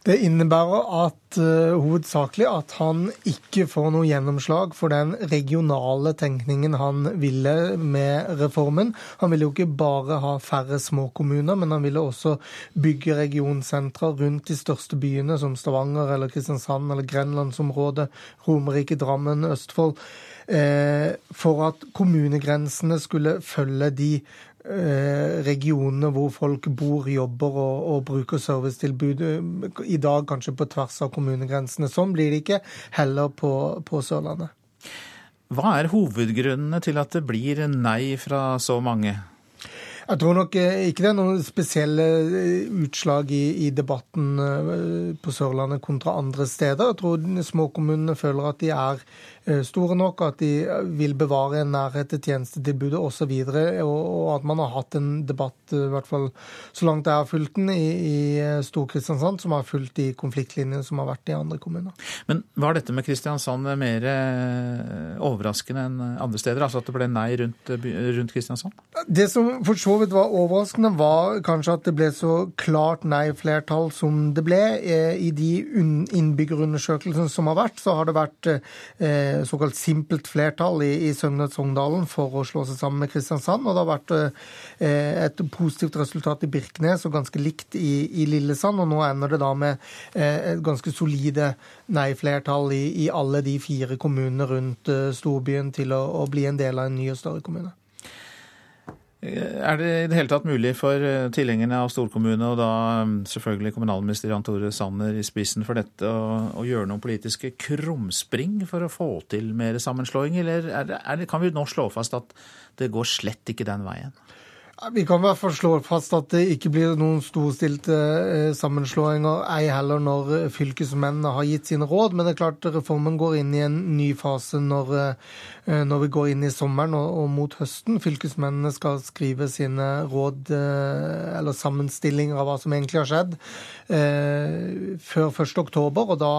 Det innebærer at uh, hovedsakelig at han ikke får noe gjennomslag for den regionale tenkningen han ville med reformen. Han ville jo ikke bare ha færre små kommuner, men han ville også bygge regionsentra rundt de største byene, som Stavanger eller Kristiansand eller Grenlandsområdet, Romerike, Drammen, Østfold. for at kommunegrensene skulle følge de Eh, regionene hvor folk bor, jobber og, og bruker servicetilbud. Eh, I dag kanskje på tvers av kommunegrensene. Sånn blir det ikke heller på, på Sørlandet. Hva er hovedgrunnene til at det blir nei fra så mange? Jeg tror nok eh, ikke det er noen spesielle utslag i, i, debatten på Sørlandet kontra andre steder. Jeg tror småkommunene føler at de er Eh, store nok, at de eh, vil bevare en nærhet til tjenestetilbudet osv. Og, og at man har hatt en debatt, eh, i hvert fall så langt jeg har fulgt den, i, i Stor-Kristiansand, som har fulgt de konfliktlinjene som har vært i andre kommuner. Men var dette med Kristiansand mer overraskende enn andre steder? Altså at det ble nei rundt, rundt Kristiansand? Det som for så vidt var overraskende, var kanskje at det ble så klart nei-flertall som det ble. I de innbyggerundersøkelsene som har vært, så har det vært eh, såkalt simpelt flertall i, i Søgne Sogndalen for å slå seg sammen med Kristiansand. Og det har vært eh, et positivt resultat i Birkenes og ganske likt i, i Lillesand. Og nå ender det da med eh, et ganske solide nei-flertall i, i, alle de fire kommunene rundt eh, storbyen til å, å bli en del av en ny og større kommune. Er det i det hele tatt mulig for eh, tilhengerne av storkommune, og da mm, selvfølgelig kommunalminister Jan Tore Sanner i spissen for dette, å, å gjøre noen politiske krumspring for å få til mer sammenslåing, eller er det, er det, kan vi nå slå fast at det går slett ikke den veien? Vi kan i hvert fall slå fast at det ikke blir noen storstilte eh, sammenslåinger, ei heller når fylkesmennene har gitt sine råd. Men det er klart reformen går inn i en ny fase når, eh, når vi går inn i sommeren og, og, mot høsten. Fylkesmennene skal skrive sine råd eh, eller sammenstillinger av hva som egentlig har skjedd, før 1.10. Og da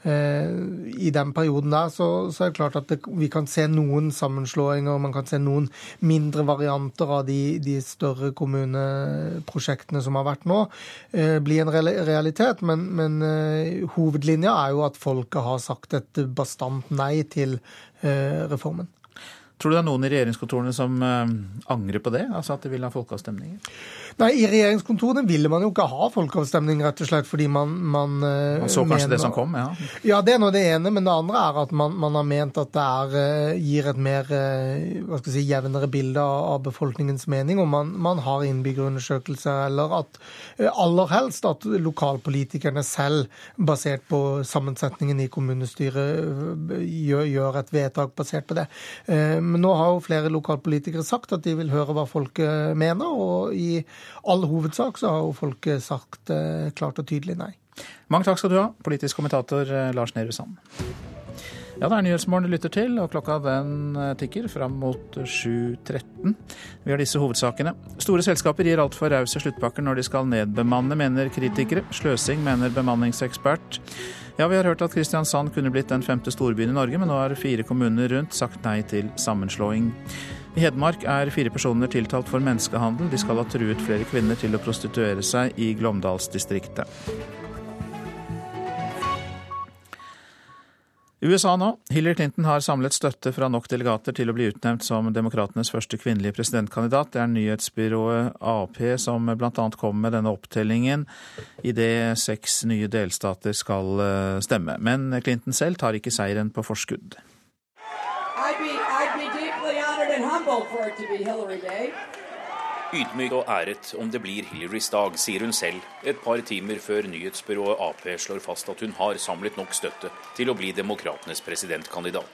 I den perioden der så, så er det klart at det, vi kan se noen sammenslåinger, man kan se noen mindre varianter av de, de større kommuneprosjektene som har vært nå, eh, bli en realitet. Men, men eh, hovedlinja er jo at folket har sagt et bastant nei til reformen. Tror du det er noen i regjeringskontorene som uh, angrer på det? Altså at de vil ha folkeavstemninger? Nei, I regjeringskontorene ville man jo ikke ha folkeavstemning, rett og slett fordi man Man, uh, man så kanskje mener, det som kom, ja? Ja, det er nå det ene. Men det andre er at man, man har ment at det er, uh, gir et mer hva skal jeg si, jevnere bilde av, av befolkningens mening. Om man, man har innbyggerundersøkelser, eller at aller helst at lokalpolitikerne selv, basert på sammensetningen i kommunestyret, gjør, gjør et vedtak basert på det. Men nå har jo flere lokalpolitikere sagt at de vil høre hva folk mener. og i all hovedsak så har jo folk sagt eh, klart og tydelig nei. Mange takk skal du ha, politisk kommentator eh, Lars Nehru Sand. Ja, det er Nyhetsmorgen du lytter til, og klokka den eh, tikker fram mot 7.13. Vi har disse hovedsakene. Store selskaper gir altfor rause sluttpakker når de skal nedbemanne, mener kritikere. Sløsing, mener bemanningsekspert. Ja, vi har hørt at Kristiansand kunne blitt den femte storbyen i Norge, men nå har fire kommuner rundt sagt nei til sammenslåing. I Hedmark er fire personer tiltalt for menneskehandel. De skal ha truet flere kvinner til å prostituere seg i Glåmdalsdistriktet. USA nå. Hillary Clinton har samlet støtte fra nok delegater til å bli utnevnt som demokratenes første kvinnelige presidentkandidat. Det er nyhetsbyrået Ap som bl.a. kommer med denne opptellingen idet seks nye delstater skal eh, stemme. Men Clinton selv tar ikke seieren på forskudd. Ydmyk og æret om det blir Hillarys dag, sier hun selv et par timer før nyhetsbyrået Ap slår fast at hun har samlet nok støtte til å bli demokratenes presidentkandidat.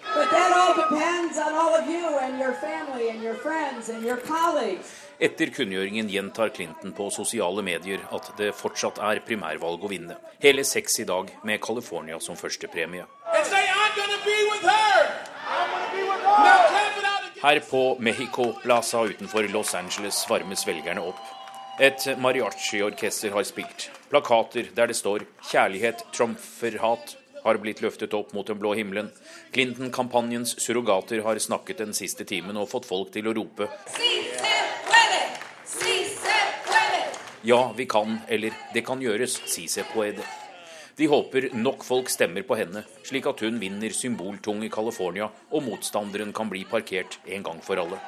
Etter kunngjøringen gjentar Clinton på sosiale medier at det fortsatt er primærvalg å vinne. Hele seks i dag, med California som førstepremie. Her på Mexico Plaza utenfor Los Angeles varmes velgerne opp. Et mariachi-orkester har spilt. Plakater der det står 'Kjærlighet trumfer hat' har blitt løftet opp mot den blå himmelen. Clinton-kampanjens surrogater har snakket den siste timen og fått folk til å rope Ja, vi kan, eller det kan gjøres, si se puede. De håper nok folk stemmer på henne, slik at hun vinner symboltung i California og motstanderen kan bli parkert en gang for alle.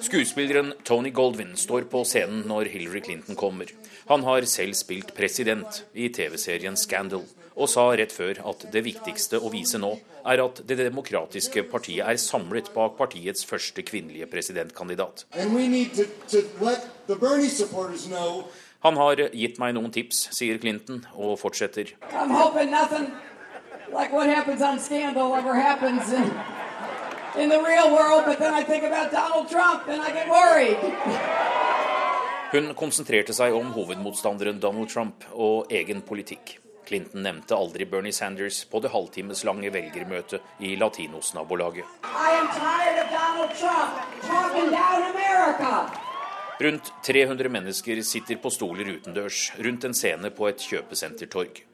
Skuespilleren Tony Goldwyn står på scenen når Hillary Clinton kommer. Han har selv spilt president i TV-serien Scandal, og sa rett før at det viktigste å vise nå er at Det demokratiske partiet er samlet bak partiets første kvinnelige presidentkandidat. Han har gitt meg noen tips, sier Clinton, og fortsetter. Like what happens on Scandal ever happens in, in the real world, but then I think about Donald Trump and I get worried. Hun konsentrerte seg om hovedmotstanderen Donald Trump og egen politikk. Clinton nevnte aldri Bernie Sanders på det halvtimeslange velgermøtet i latinos-nabolaget. Rundt 300 mennesker sitter på stoler utendørs rundt en scene på et kjøpesentertorg.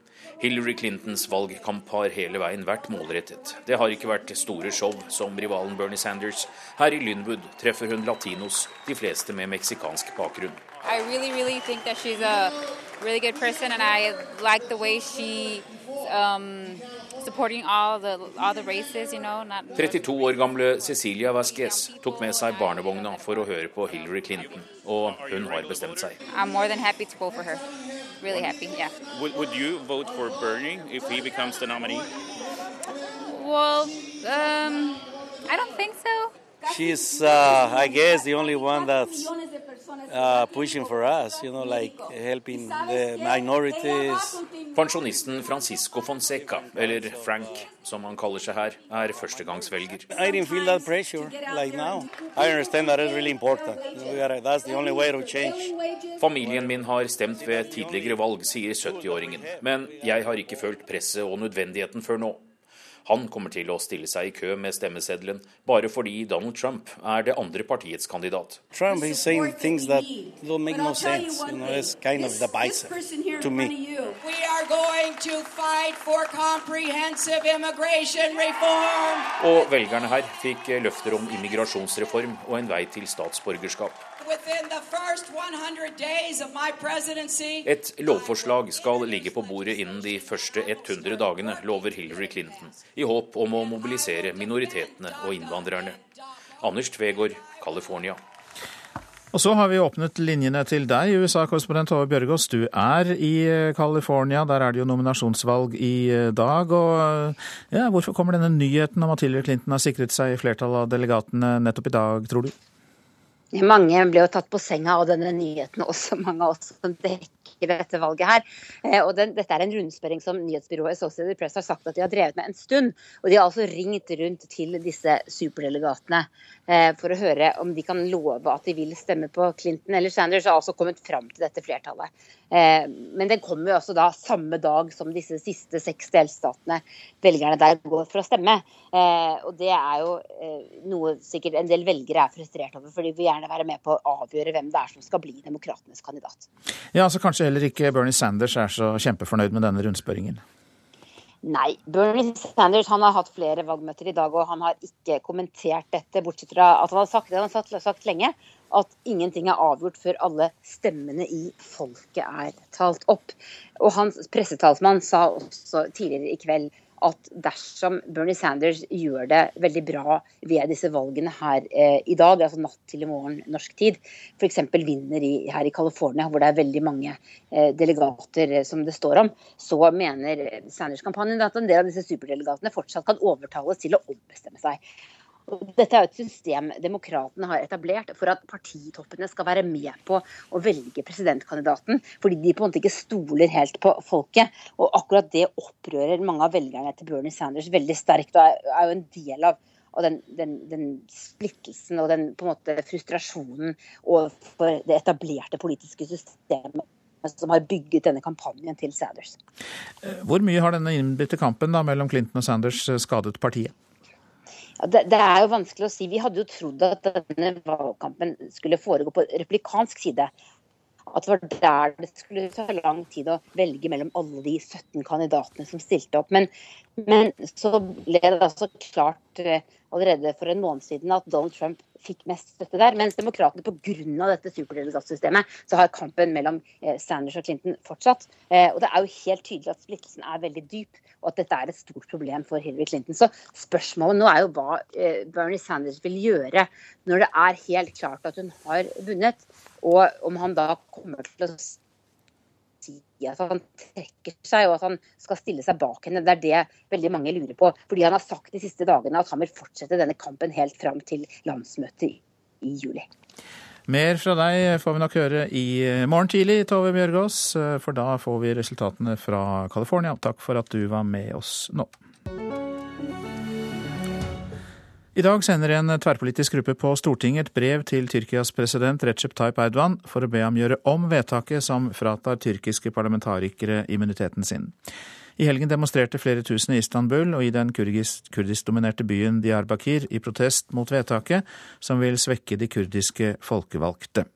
Hillary Clintons valgkamp har hele veien vært målrettet. Det har ikke vært store show som rivalen Bernie Sanders. Her i Lynwood treffer hun latinos, de fleste med meksikansk bakgrunn. I really, really think that she's a really good person, and I like the way she um, all the, all the races, you know. Not... 32 år gamle Cecilia Vasquez tok med seg barnevogna for å høre på Hillary Clinton, og hun har bestemt seg. I'm more than happy to vote for her. Really happy, yeah. Would, would you vote for Bernie if he becomes the nominee? Well, um, I don't think so. She's, uh, I guess, the only one that's uh, pushing for us, you know, like helping the minorities. Pensjonisten Francisco Fonseca, eller Frank som han kaller seg her, er førstegangsvelger. I didn't feel that pressure like now. I understand that it's really important. That's the only way to change. Familien min har stemt ved tidligere valg, sier 70-åringen. Men jeg har ikke følt presset og nødvendigheten før nå. Han kommer til å stille seg i kø med stemmeseddelen bare fordi Donald Trump er det andre partiets kandidat. Trump is saying things that don't make no sense. You know, it's kind of divisive to me. We are going to fight for comprehensive immigration reform. Og velgerne her fikk løfter om immigrasjonsreform og en vei til statsborgerskap. Et lovforslag skal ligge på bordet innen de første 100 dagene, lover Hillary Clinton, i håp om å mobilisere minoritetene og innvandrerne. Anders Tvegård, California. Og så har vi åpnet linjene til deg, USA-korrespondent Tove Bjørgaas. Du er i California, der er det jo nominasjonsvalg i dag. Og ja, hvorfor kommer denne nyheten om at Hillary Clinton har sikret seg flertallet av delegatene nettopp i dag, tror du? Mange ble jo tatt på senga av denne nyheten, også mange av oss som dekker dette valget her. Og den, Dette er en rundspørring som nyhetsbyrået Associated Press har sagt at de har drevet med en stund. Og de har altså ringt rundt til disse superdelegatene for å høre om de kan love at de vil stemme på Clinton eller Sanders, og har altså kommet fram til dette flertallet. Men den kommer jo også da samme dag som disse siste seks delstatene velgerne der går for å stemme. Og det er jo noe sikkert en del velgere er frustrert over, for de vil gjerne være med på å avgjøre hvem det er som skal bli demokratenes kandidat. Ja, så Kanskje heller ikke Bernie Sanders er så kjempefornøyd med denne rundspørringen? Nei. Bernie Sanders han har hatt flere valgmøter i dag, og han har ikke kommentert dette, bortsett fra at han har sagt det han har sagt lenge, at ingenting er avgjort før alle stemmene i folket er talt opp. Og hans pressetalsmann sa også tidligere i kveld at dersom Bernie Sanders gjør det veldig bra ved disse valgene her eh, i dag, altså natt til i morgen norsk tid, f.eks. vinner i, her i California, hvor det er veldig mange eh, delegater eh, som det står om, så mener Sanders-kampanjen at en del av disse superdelegatene fortsatt kan overtales til å ombestemme seg. Og dette er et system demokratene har etablert for at partitoppene skal være med på å velge presidentkandidaten, fordi de på en måte ikke stoler helt på folket. Og akkurat det opprører mange av velgerne til Bernie Sanders veldig sterkt, og er jo en del av og den, den, den, splittelsen og den på en måte frustrasjonen overfor det etablerte politiske systemet som har bygget denne kampanjen til Sanders. Hvor mye har denne innbitte kampen da, mellom Clinton og Sanders skadet partiet? Det, det, er jo vanskelig å si. Vi hadde jo trodd at denne valgkampen skulle foregå på replikansk side. At det var der det skulle ta lang tid å velge mellom alle de 17 kandidatene som stilte opp. Men, men så ble det altså klart eh, allerede for en måned siden at Donald Trump fikk mest støtte der. Mens demokratene pga. dette superdelegatsystemet så har kampen mellom eh, Sanders og Clinton fortsatt. Eh, og det er jo helt tydelig at splittelsen er veldig dyp, og at dette er et stort problem for Hillary Clinton. Så spørsmålet nå er jo hva Bernie Sanders vil gjøre når det er helt klart at hun har vunnet. Og om han da kommer til å si at han trekker seg og at han skal stille seg bak henne. Det er det veldig mange lurer på. Fordi han har sagt de siste dagene at han vil fortsette denne kampen helt fram til landsmøtet i juli. Mer fra deg får vi nok høre i morgen tidlig, Tove Bjørgaas, for da får vi resultatene fra California. Takk for at du var med oss nå. I dag sender en tverrpolitisk gruppe på Stortinget et brev til Tyrkias president Recep Tayyip Erdogan for å be ham gjøre om vedtaket som fratar tyrkiske parlamentarikere immuniteten sin. I helgen demonstrerte flere tusen i Istanbul og i den kurdisk-dominerte byen Diyarbakir i protest mot vedtaket, som vil svekke de kurdiske folkevalgte.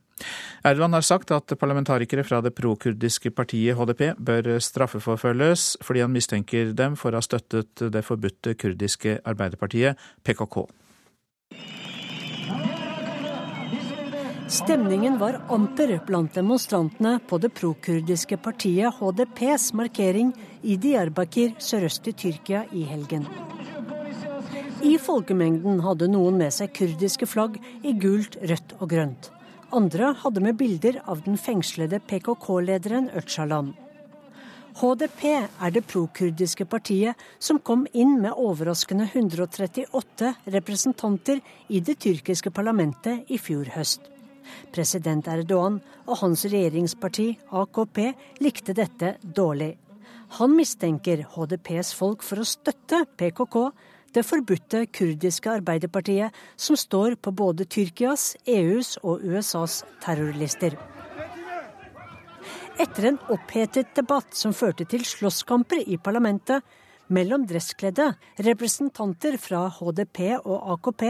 Erdogan har sagt at parlamentarikere fra det prokurdiske partiet HDP bør straffeforfølges fordi han mistenker dem for å ha støttet det forbudte kurdiske arbeiderpartiet PKK. Stemningen var amper blant demonstrantene på det prokurdiske partiet HDPs markering i Diyarbakir sørøst i Tyrkia i helgen. I folkemengden hadde noen med seg kurdiske flagg i gult, rødt og grønt. Andre hadde med bilder av den fengslede PKK-lederen Öcalan. HDP er det prokurdiske partiet som kom inn med overraskende 138 representanter i det tyrkiske parlamentet i fjor høst. President Erdogan og hans regjeringsparti AKP likte dette dårlig. Han mistenker HDPs folk for å støtte PKK, det forbudte kurdiske Arbeiderpartiet, som står på både Tyrkias, EUs og USAs terrorlister. Etter en opphetet debatt som førte til slåsskamper i parlamentet mellom dresskledde representanter fra HDP og AKP,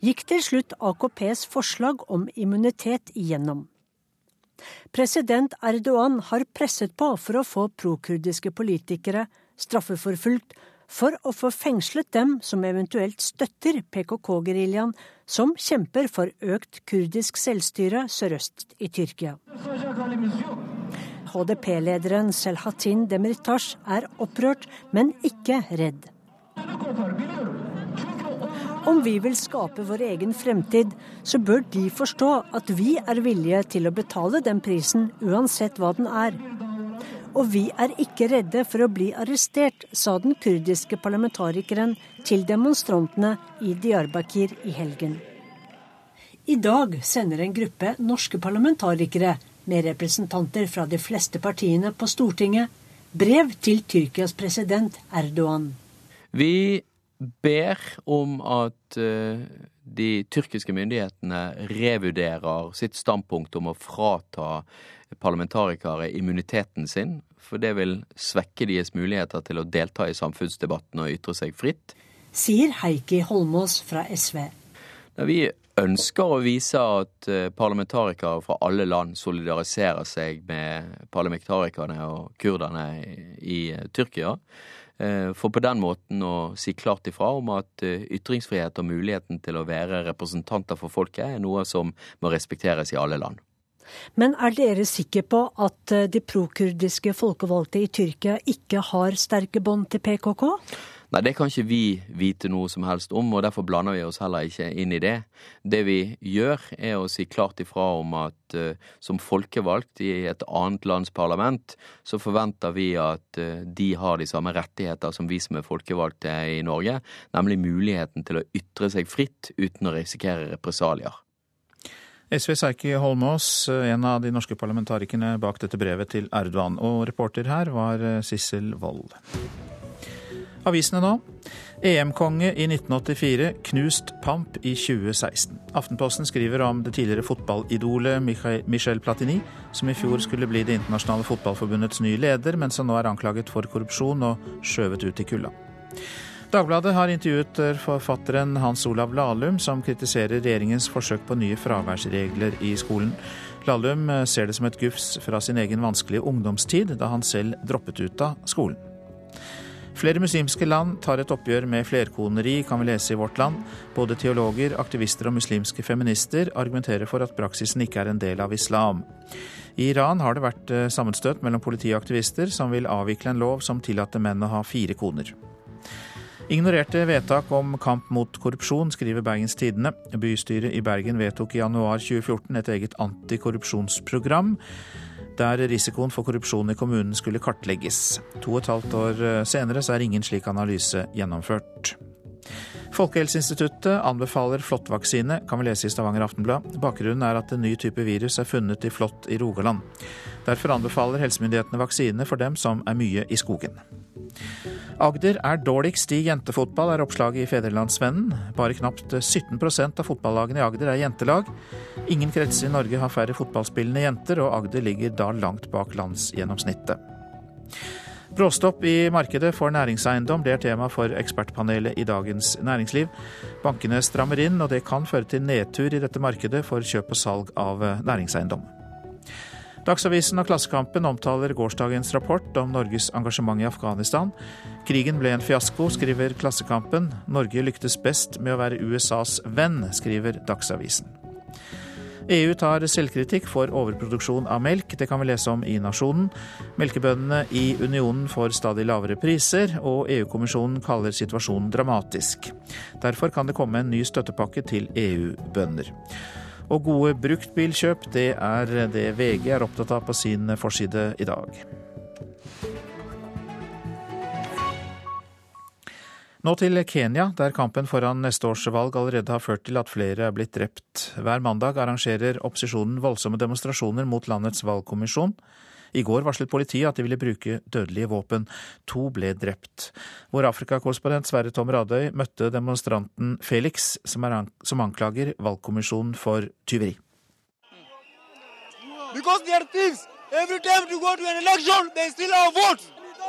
gikk til slutt AKPs forslag om immunitet igjennom. President Erdogan har presset på for å få prokurdiske politikere straffeforfulgt for å få fengslet dem som eventuelt støtter PKK-geriljaen, som kjemper for økt kurdisk selvstyre sørøst i Tyrkia. HDP-lederen Selhatin Demirtas er opprørt, men ikke redd. Om vi vil skape vår egen fremtid, så bør de forstå at vi er villige til å betale den prisen, uansett hva den er. Og vi er ikke redde for å bli arrestert, sa den kurdiske parlamentarikeren til demonstrantene i Diyarbakir i helgen. I dag sender en gruppe norske parlamentarikere med representanter fra de fleste partiene på Stortinget, brev til Tyrkias president Erdogan. Vi ber om at uh, de tyrkiske myndighetene revurderer sitt standpunkt om å frata parlamentarikere immuniteten sin, for det vil svekke deres muligheter til å delta i samfunnsdebatten og ytre seg fritt. Sier Heikki Holmås fra SV. Vi ønsker å vise at eh, parlamentarikere fra alle land solidariserer seg med parlamentarikerne og kurderne i Tyrkia. Eh, for på den måten å si klart ifra om at eh, ytringsfrihet og muligheten til å være representanter for folket er noe som må respekteres i alle land. Men er dere sikre på at de prokurdiske folkevalgte i Tyrkia ikke har sterke bånd til PKK? Nei, det kan ikke vi vite noe som helst om, og derfor blander vi oss heller ikke inn i det. Det vi gjør, er å si klart ifra om at uh, som folkevalgt i et annet lands parlament, så forventer vi at uh, de har de samme rettigheter som vi som er folkevalgte i Norge, nemlig muligheten til å ytre seg fritt uten å risikere represalier. SVs Eiki Holmås, en av de norske parlamentarikerne bak dette brevet til Erdogan. Og reporter her var eh, Sissel Wold. Avisene nå. EM-konge i 1984, knust pamp i 2016. Aftenposten skriver om det tidligere fotballidolet Michel Platini, som i fjor skulle bli Det internasjonale fotballforbundets nye leder, men som nå er anklaget for korrupsjon og skjøvet ut i kulda. Dagbladet har intervjuet forfatteren Hans Olav Lahlum, som kritiserer regjeringens forsøk på nye fraværsregler i skolen. Lahlum ser det som et gufs fra sin egen vanskelige ungdomstid, da han selv droppet ut av skolen. Flere muslimske land tar et oppgjør med flerkoneri, kan vi lese i Vårt Land. Både teologer, aktivister og muslimske feminister argumenterer for at praksisen ikke er en del av islam. I Iran har det vært eh, sammenstøt mellom politi og aktivister, som vil avvikle en lov som tillater menn å ha fire koner. Ignorerte vedtak om kamp mot korrupsjon, skriver Bergens Tidende. Bystyret i Bergen vedtok i januar 2014 et eget antikorrupsjonsprogram der risikoen for korrupsjon i kommunen skulle kartlegges. To og et halvt år eh, senere så er ingen slik analyse gjennomført. Folkehelseinstituttet anbefaler flåttvaksine, kan vi lese i Stavanger Aftenblad. Bakgrunnen er at en ny type virus er funnet i flått i Rogaland. Derfor anbefaler helsemyndighetene vaksine for dem som er mye i skogen. Agder er dårligst i jentefotball, er oppslaget i Fedrelandsvennen. Bare knapt 17% av fotballagene i Agder er jentelag. Ingen kretser i Norge har færre fotballspillende jenter, og Agder ligger da langt bak landsgjennomsnittet. Bråstopp i markedet for næringseiendom, er tema for ekspertpanelet i Dagens Næringsliv. Bankene strammer inn, og det kan føre til nedtur i dette markedet for kjøp og salg av næringseiendom. Dagsavisen og Klassekampen omtaler gårsdagens rapport om Norges engasjement i Afghanistan. Krigen ble en fiasko, skriver Klassekampen. Norge lyktes best med å være USAs venn, skriver Dagsavisen. EU tar selvkritikk for overproduksjon av melk, det kan vi lese om i Nasjonen. Melkebøndene i unionen får stadig lavere priser, og EU-kommisjonen kaller situasjonen dramatisk. Derfor kan det komme en ny støttepakke til EU-bønder. Og gode bruktbilkjøp, det er det VG er opptatt av på sin forside i dag. Nå til Kenya, der kampen foran neste års valg allerede har ført til at flere er blitt drept. Hver mandag arrangerer opposisjonen voldsomme demonstrasjoner mot landets valgkommisjon. I går varslet politiet at de ville bruke dødelige våpen. To ble drept. Vår Afrikakorrespondent Sverre Tom Radøy møtte demonstranten Felix, som, an som anklager valgkommisjonen for tyveri.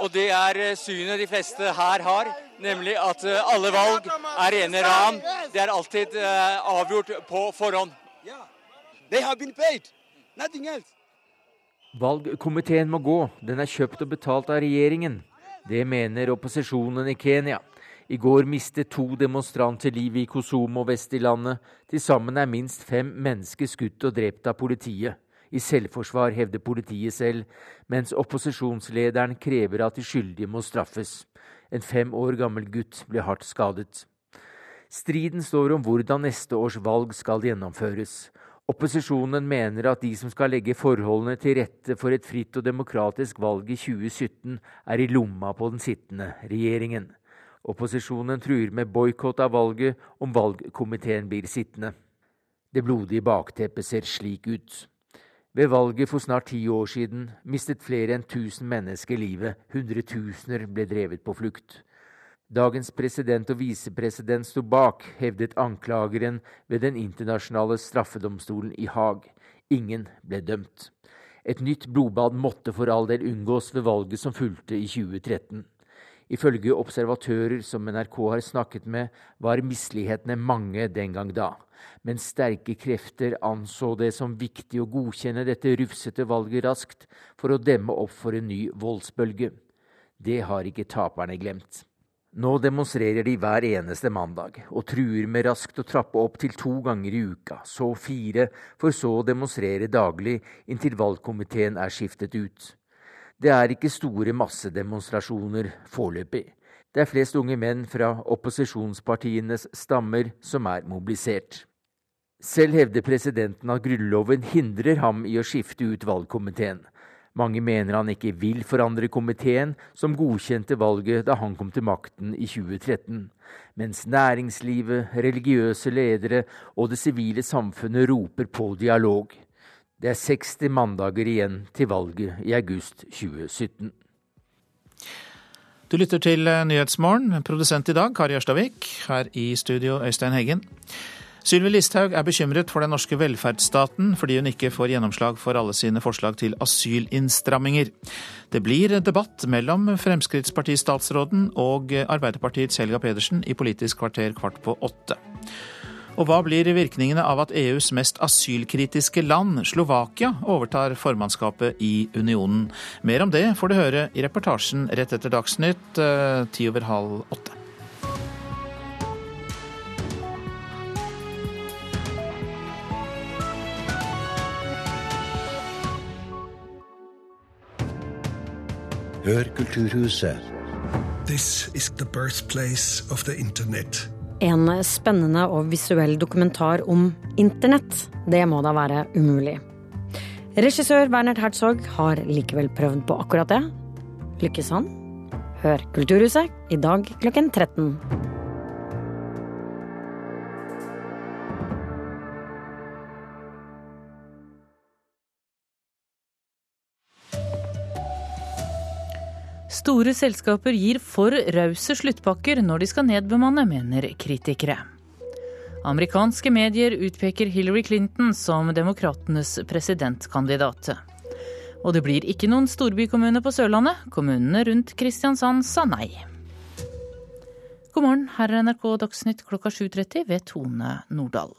Og det er eh, synet de fleste her har, nemlig at eh, alle valg er rene ran. Det er alltid uh, avgjort på forhånd. They have been paid. Nothing else. Valgkomiteen må gå, den er kjøpt og betalt av regjeringen. Det mener opposisjonen i Kenya. I går mistet to demonstranter livet i Kosomo vest i landet. Til sammen er minst fem mennesker skutt og drept av politiet. I selvforsvar hevder politiet selv, mens opposisjonslederen krever at de skyldige må straffes. En fem år gammel gutt ble hardt skadet. Striden står om hvordan neste års valg skal gjennomføres. Opposisjonen mener at de som skal legge forholdene til rette for et fritt og demokratisk valg i 2017, er i lomma på den sittende regjeringen. Opposisjonen truer med boikott av valget om valgkomiteen blir sittende. Det blodige bakteppet ser slik ut. Ved valget for snart ti år siden mistet flere enn tusen mennesker livet, hundretusener ble drevet på flukt. Dagens president og visepresident sto bak, hevdet anklageren ved Den internasjonale straffedomstolen i Haag. Ingen ble dømt. Et nytt blodbad måtte for all del unngås ved valget som fulgte i 2013. Ifølge observatører som NRK har snakket med, var mislighetene mange den gang da men sterke krefter anså det som viktig å godkjenne dette rufsete valget raskt for å demme opp for en ny voldsbølge. Det har ikke taperne glemt. Nå demonstrerer de hver eneste mandag, og truer med raskt å trappe opp til to ganger i uka, så fire, for så å demonstrere daglig inntil valgkomiteen er skiftet ut. Det er ikke store massedemonstrasjoner foreløpig. Det er flest unge menn fra opposisjonspartienes stammer som er mobilisert. Selv hevder presidenten at Grunnloven hindrer ham i å skifte ut valgkomiteen. Mange mener han ikke vil forandre komiteen, som godkjente valget da han kom til makten i 2013, mens næringslivet, religiøse ledere og det sivile samfunnet roper på dialog. Det er 60 mandager igjen til valget i august 2017. Du lytter til Nyhetsmorgen. Produsent i dag, Kari Ørstavik. Her i studio, Øystein Heggen. Sylvi Listhaug er bekymret for den norske velferdsstaten fordi hun ikke får gjennomslag for alle sine forslag til asylinnstramminger. Det blir debatt mellom Fremskrittspartistatsråden og Arbeiderpartiets Helga Pedersen i Politisk kvarter kvart på åtte. Og hva blir virkningene av at EUs mest asylkritiske land, Slovakia, overtar formannskapet i unionen? Mer om det får du høre i reportasjen rett etter Dagsnytt eh, ti over halv åtte. Hør Kulturhuset. This is the birthplace of the internet. En spennende og visuell dokumentar om internett. Det må da være umulig. Regissør Werner Herzog har likevel prøvd på akkurat det. Lykkes han? Hør Kulturhuset i dag klokken 13. Store selskaper gir for rause sluttpakker når de skal nedbemanne, mener kritikere. Amerikanske medier utpeker Hillary Clinton som demokratenes presidentkandidat. Og det blir ikke noen storbykommune på Sørlandet. Kommunene rundt Kristiansand sa nei. God morgen, her er NRK Dagsnytt klokka 7.30 ved Tone Nordahl.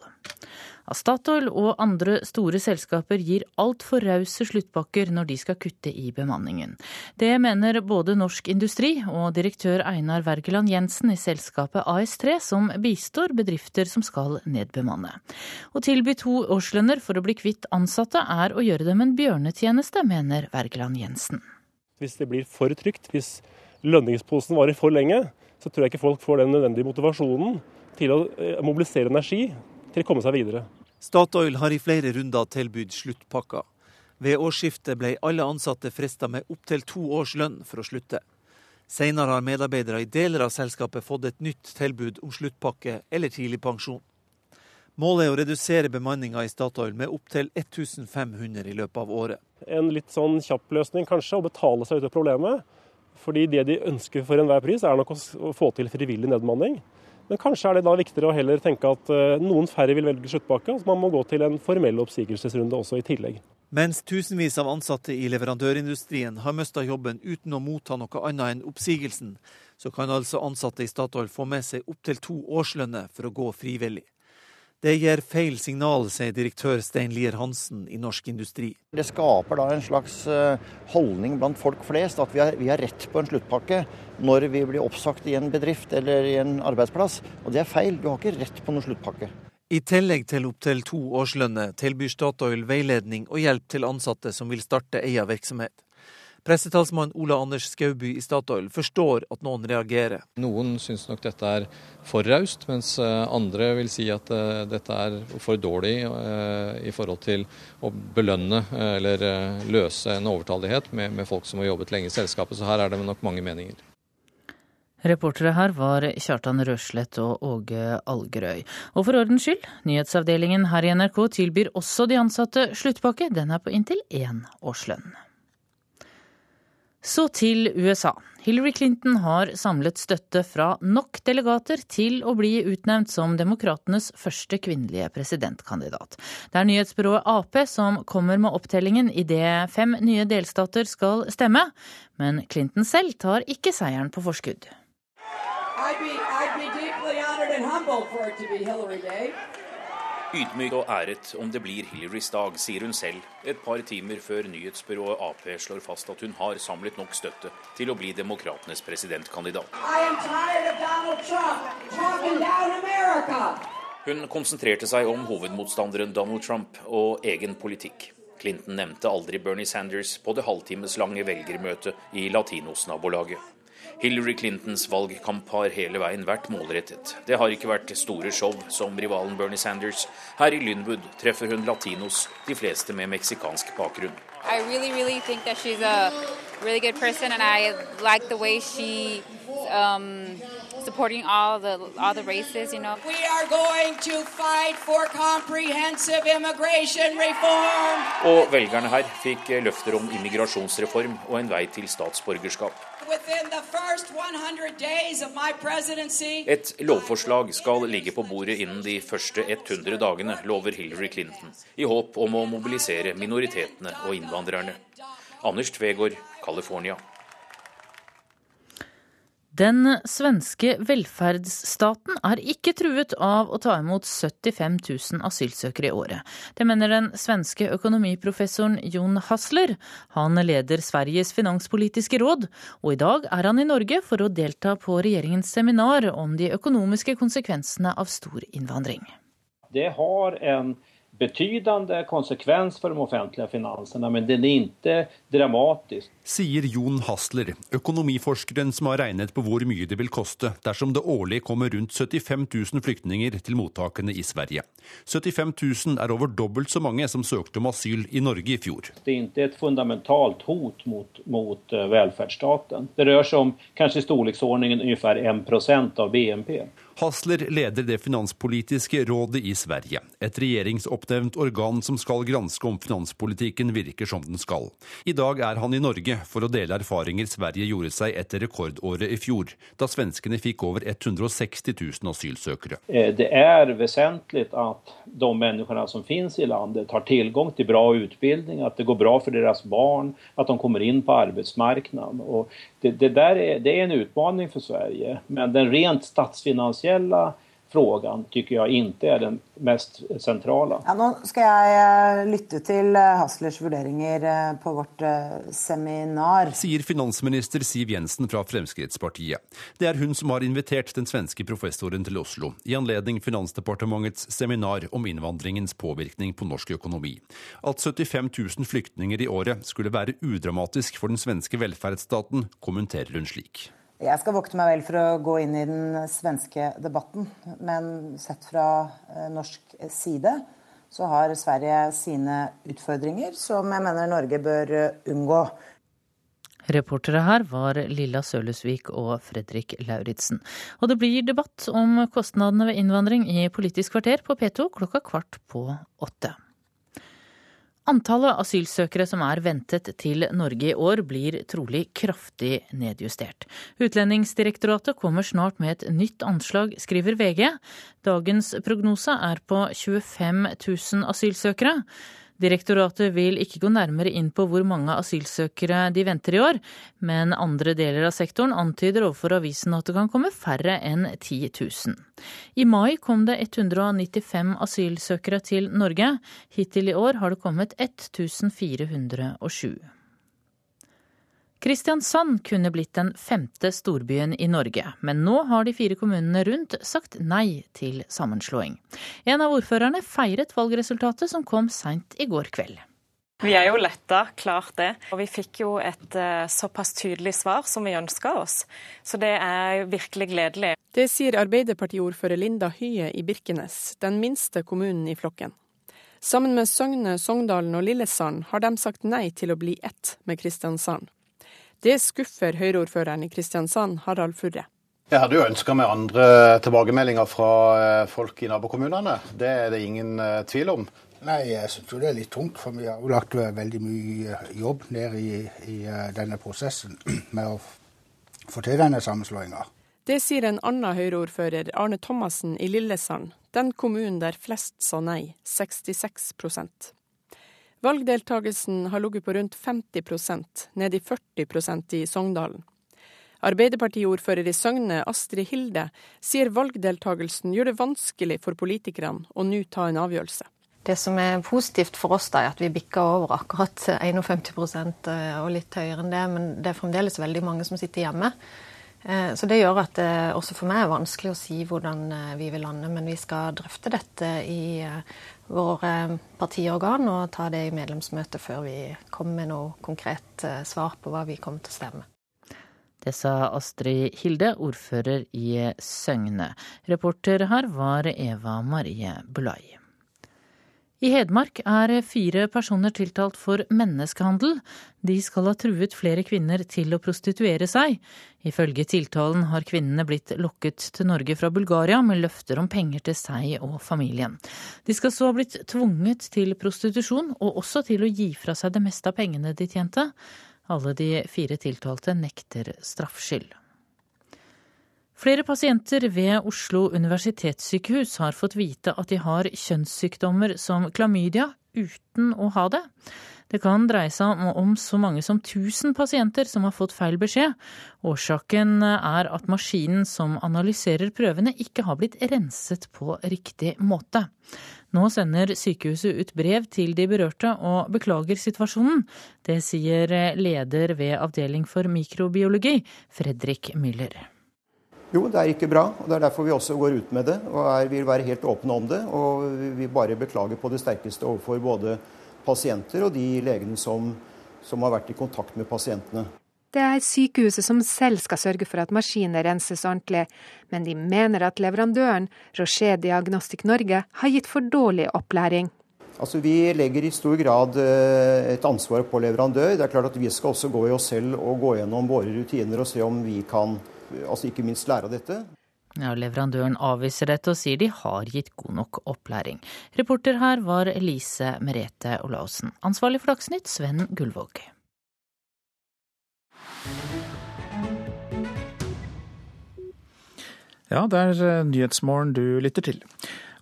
Statoil og andre store selskaper gir altfor rause sluttpakker når de skal kutte i bemanningen. Det mener både Norsk Industri og direktør Einar Wergeland Jensen i selskapet AS3, som bistår bedrifter som skal nedbemanne. Å tilby to årslønner for å bli kvitt ansatte er å gjøre dem en bjørnetjeneste, mener Wergeland Jensen. Hvis det blir for trygt, hvis lønningsposen varer for lenge, så tror jeg ikke folk får den nødvendige motivasjonen til å eh, mobilisere energi til å komme seg videre. Statoil har i flere runder tilbudt sluttpakker. Ved årsskiftet ble alle ansatte frista med opptil to års lønn for å slutte. Senere har medarbeidere i deler av selskapet fått et nytt tilbud om sluttpakke eller tidligpensjon. Målet er å redusere bemanninga i Statoil med opptil 1500 i løpet av året. En litt sånn kjapp løsning kanskje, å betale seg ut av problemet. Fordi det de ønsker for enhver pris, er nok å få til frivillig nedbemanning. Men kanskje er det da viktigere å heller tenke at eh, noen færre vil velge sluttpakke, at man må gå til en formell oppsigelsesrunde også i tillegg. Mens tusenvis av ansatte i leverandørindustrien har mista jobben uten å motta noe annet enn oppsigelsen, så kan altså ansatte i Statoil få med seg opptil to årslønner for å gå frivillig. Det gir feil signal, sier direktør Stein Lier Hansen i Norsk Industri. Det skaper da en slags eh, holdning blant folk flest at vi har, vi har rett på en sluttpakke når vi blir oppsagt i en bedrift eller i en arbeidsplass. Og det er feil. Du har ikke rett på noen sluttpakke. I tillegg til opptil to årslønner tilbyr Statoil veiledning og hjelp til ansatte som vil starte egen virksomhet. Pressetalsmann Ola Anders Skauby i Statoil forstår at noen reagerer. Noen syns nok dette er for raust, mens eh, andre vil si at eh, dette er for dårlig eh, i forhold til å belønne eller løse en overtallighet med, med folk som har jobbet lenge i selskapet. Så her er det nok mange meninger. Reportere her var Kjartan Røslett og Åge Algerøy. Og for ordens skyld, nyhetsavdelingen her i NRK tilbyr også de ansatte sluttpakke. Den er på inntil én årslønn. Så til USA. Hillary Clinton har samlet støtte fra nok delegater til å bli utnevnt som demokratenes første kvinnelige presidentkandidat. Det er nyhetsbyrået Ap som kommer med opptellingen idet fem nye delstater skal stemme. Men Clinton selv tar ikke seieren på forskudd. I'd be, I'd be Ydmyk og æret om det blir Hillarys dag, sier hun selv et par timer før nyhetsbyrået Ap slår fast at hun har samlet nok støtte til å bli demokratenes presidentkandidat. Hun konsentrerte seg om hovedmotstanderen Donald Trump og egen politikk. Clinton nevnte aldri Bernie Sanders på det halvtimeslange velgermøtet i latinos-nabolaget. Hillary Clintons valgkamp har hele veien vært målrettet. Det har ikke vært store show som rivalen Bernie Sanders. Her i Lynwood treffer hun latinos, de fleste med meksikansk bakgrunn. I really, really think that she's a really good person, and I like the way she um, supporting all the all the races. You know. We are going to fight for comprehensive immigration reform. Og velgerne her fikk løfter om immigrasjonsreform og en vei til statsborgerskap. Et lovforslag skal ligge på bordet innen de første 100 dagene, lover Hillary Clinton, i håp om å mobilisere minoritetene og innvandrerne. Anders Tvegård, California. Den svenske velferdsstaten er ikke truet av å ta imot 75 000 asylsøkere i året. Det mener den svenske økonomiprofessoren Jon Hasler. Han leder Sveriges finanspolitiske råd, og i dag er han i Norge for å delta på regjeringens seminar om de økonomiske konsekvensene av stor innvandring. Det har en betydende konsekvens for de offentlige finansene, men den er ikke dramatisk. Sier Jon Hasler, økonomiforskeren som har regnet på hvor mye det vil koste dersom det årlig kommer rundt 75 000 flyktninger til mottakene i Sverige. 75 000 er over dobbelt så mange som søkte om asyl i Norge i fjor. Det er ikke et fundamentalt hot mot, mot eh, velferdsstaten. Det rører seg om kanskje i storleksordningen omtrent 1% av BNP. Hasler leder det finanspolitiske rådet i Sverige, et regjeringsoppnevnt organ som skal granske om finanspolitikken virker som den skal. I dag er han i Norge for å dele erfaringer Sverige gjorde seg etter rekordåret i fjor, da svenskene fikk over 160 000 asylsøkere. Eh, det er vesentlig at de menneskene som finnes i landet, har tilgang til bra utdanning, at det går bra for deres barn, at de kommer inn på arbeidsmarkedet det, det, det er en utmaning for Sverige. Men den rent statsfinansiella frågan tycker jag inte är den mest centrala. Ja, nå skal jeg eh, lytte til eh, Haslers vurderinger eh, på vårt seminar. Sier finansminister Siv Jensen fra Fremskrittspartiet. Det er hun som har invitert den svenske professoren til Oslo i anledning Finansdepartementets seminar om innvandringens påvirkning på norsk økonomi. At 75 000 flyktninger i året skulle være udramatisk for den svenske velferdsstaten, kommenterer hun slik. Jeg skal vokte meg vel for å gå inn i den svenske debatten, men sett fra eh, norsk side så har Sverige sine utfordringer som jeg mener Norge bør eh, unngå. Reportere her var Lilla Sølesvik og Fredrik Lauritzen. Og det blir debatt om kostnadene ved innvandring i Politisk kvarter på P2 klokka kvart på åtte. Antallet asylsøkere som er ventet til Norge i år, blir trolig kraftig nedjustert. Utlendingsdirektoratet kommer snart med et nytt anslag, skriver VG. Dagens prognose er på 25 000 asylsøkere. Direktoratet vil ikke gå nærmere inn på hvor mange asylsøkere de venter i år, men andre deler av sektoren antyder overfor avisen at det kan komme færre enn 10 000. I mai kom det 195 asylsøkere til Norge. Hittil i år har det kommet 1407. Kristiansand kunne blitt den femte storbyen i Norge, men nå har de fire kommunene rundt sagt nei til sammenslåing. En av ordførerne feiret valgresultatet som kom seint i går kveld. Vi er jo letta, klart det. Og vi fikk jo et uh, såpass tydelig svar som vi ønska oss. Så det er virkelig gledelig. Det sier Arbeiderpartiordfører Linda Hye i Birkenes, den minste kommunen i flokken. Sammen med Søgne, Sogndalen og Lillesand har de sagt nei til å bli ett med Kristiansand. Det skuffer Høyre-ordføreren i Kristiansand, Harald Furre. Jeg hadde jo ønska meg andre tilbakemeldinger fra eh, folk i nabokommunene. Det er det ingen eh, tvil om. Nei, jeg syns det er litt tungt, for vi har jo lagt veldig mye jobb ned i, i eh, denne prosessen med å få til denne sammenslåinga. Det sier en annen Høyre-ordfører, Arne Thomassen i Lillesand, den kommunen der flest sa nei, 66 Valgdeltagelsen har ligget på rundt 50 ned i 40% i Sogndalen. Arbeiderpartiordfører i Søgne, Astrid Hilde, sier valgdeltagelsen gjør det vanskelig for politikerne å nå ta en avgjørelse. Det som er positivt for oss, da, er at vi bikker over akkurat 51 eh, og litt høyere enn det. Men det er fremdeles veldig mange som sitter hjemme. Eh, så det gjør at det også for meg er vanskelig å si hvordan eh, vi vil lande. Men vi skal drøfte dette i våre partiorgan og ta det i medlemsmøtet før vi kommer med noe konkret eh, svar på hva vi kommer til å stemme. Det sa Astrid Hilde, ordfører i Søgne. Reporter her var Eva Marie Bulai. I Hedmark er fire personer tiltalt for menneskehandel. De skal ha truet flere kvinner til å prostituere seg. Ifølge tiltalen har kvinnene blitt lokket til Norge fra Bulgaria med løfter om penger til seg og familien. De skal så ha blitt tvunget til prostitusjon, og også til å gi fra seg det meste av pengene de tjente. Alle de fire tiltalte nekter straffskyld. Flere pasienter ved Oslo universitetssykehus har fått vite at de har kjønnssykdommer som klamydia uten å ha det. Det kan dreie seg om så mange som 1000 pasienter som har fått feil beskjed. Årsaken er at maskinen som analyserer prøvene ikke har blitt renset på riktig måte. Nå sender sykehuset ut brev til de berørte og beklager situasjonen. Det sier leder ved avdeling for mikrobiologi, Fredrik Müller. Jo, det er ikke bra. og Det er derfor vi også går ut med det og er, vil være helt åpne om det. Og vi bare beklager på det sterkeste overfor både pasienter og de legene som, som har vært i kontakt med pasientene. Det er sykehuset som selv skal sørge for at maskiner renses ordentlig, men de mener at leverandøren, Rocher Diagnostic Norge, har gitt for dårlig opplæring. Altså, Vi legger i stor grad eh, et ansvar på leverandør. Det er klart at Vi skal også gå i oss selv og gå gjennom våre rutiner og se om vi kan altså ikke minst lære av dette. Ja, Leverandøren avviser dette og sier de har gitt god nok opplæring. Reporter her var Elise Merete Olaussen. Ansvarlig for Dagsnytt, Sven Gullvåg. Ja, det er eh, Nyhetsmorgen du lytter til.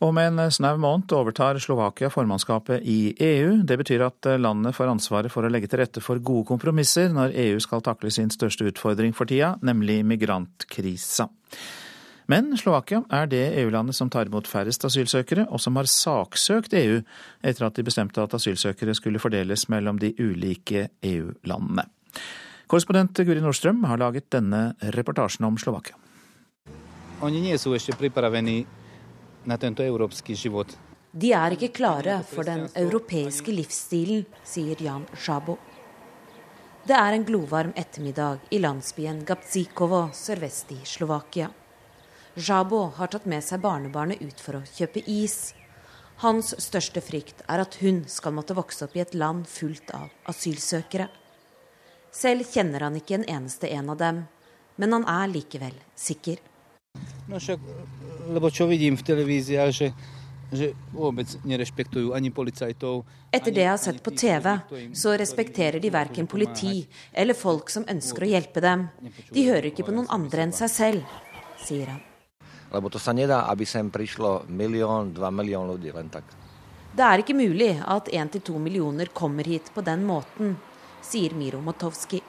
Om en snau måned overtar Slovakia formannskapet i EU. Det betyr at landet får ansvaret for å legge til rette for gode kompromisser når EU skal takle sin største utfordring for tida, nemlig migrantkrisa. Men Slovakia er det EU-landet som tar imot færrest asylsøkere, og som har saksøkt EU etter at de bestemte at asylsøkere skulle fordeles mellom de ulike EU-landene. Korrespondent Guri Nordstrøm har laget denne reportasjen om Slovakia. Oni nie sú ešte pripravení de er ikke klare for den europeiske livsstilen, sier Jan Sjabo. Det er en glovarm ettermiddag i landsbyen Gapzikovo sørvest i Slovakia. Sjabo har tatt med seg barnebarnet ut for å kjøpe is. Hans største frykt er at hun skal måtte vokse opp i et land fullt av asylsøkere. Selv kjenner han ikke en eneste en av dem, men han er likevel sikker. No však, lebo čo vidím v televíziách, že, že vôbec nerešpektujú ani policajtov. Etter det jeg har sett på TV, så respekterer de verken politi eller folk som ønsker å hjelpe dem. De hører ikke på noen andre enn seg selv, sier han. Lebo to sa nedá, aby sem prišlo milión, dva milión ľudí len tak. Det er ikke mulig at 1-2 millioner kommer hit på den måten, sier Miro Motovski.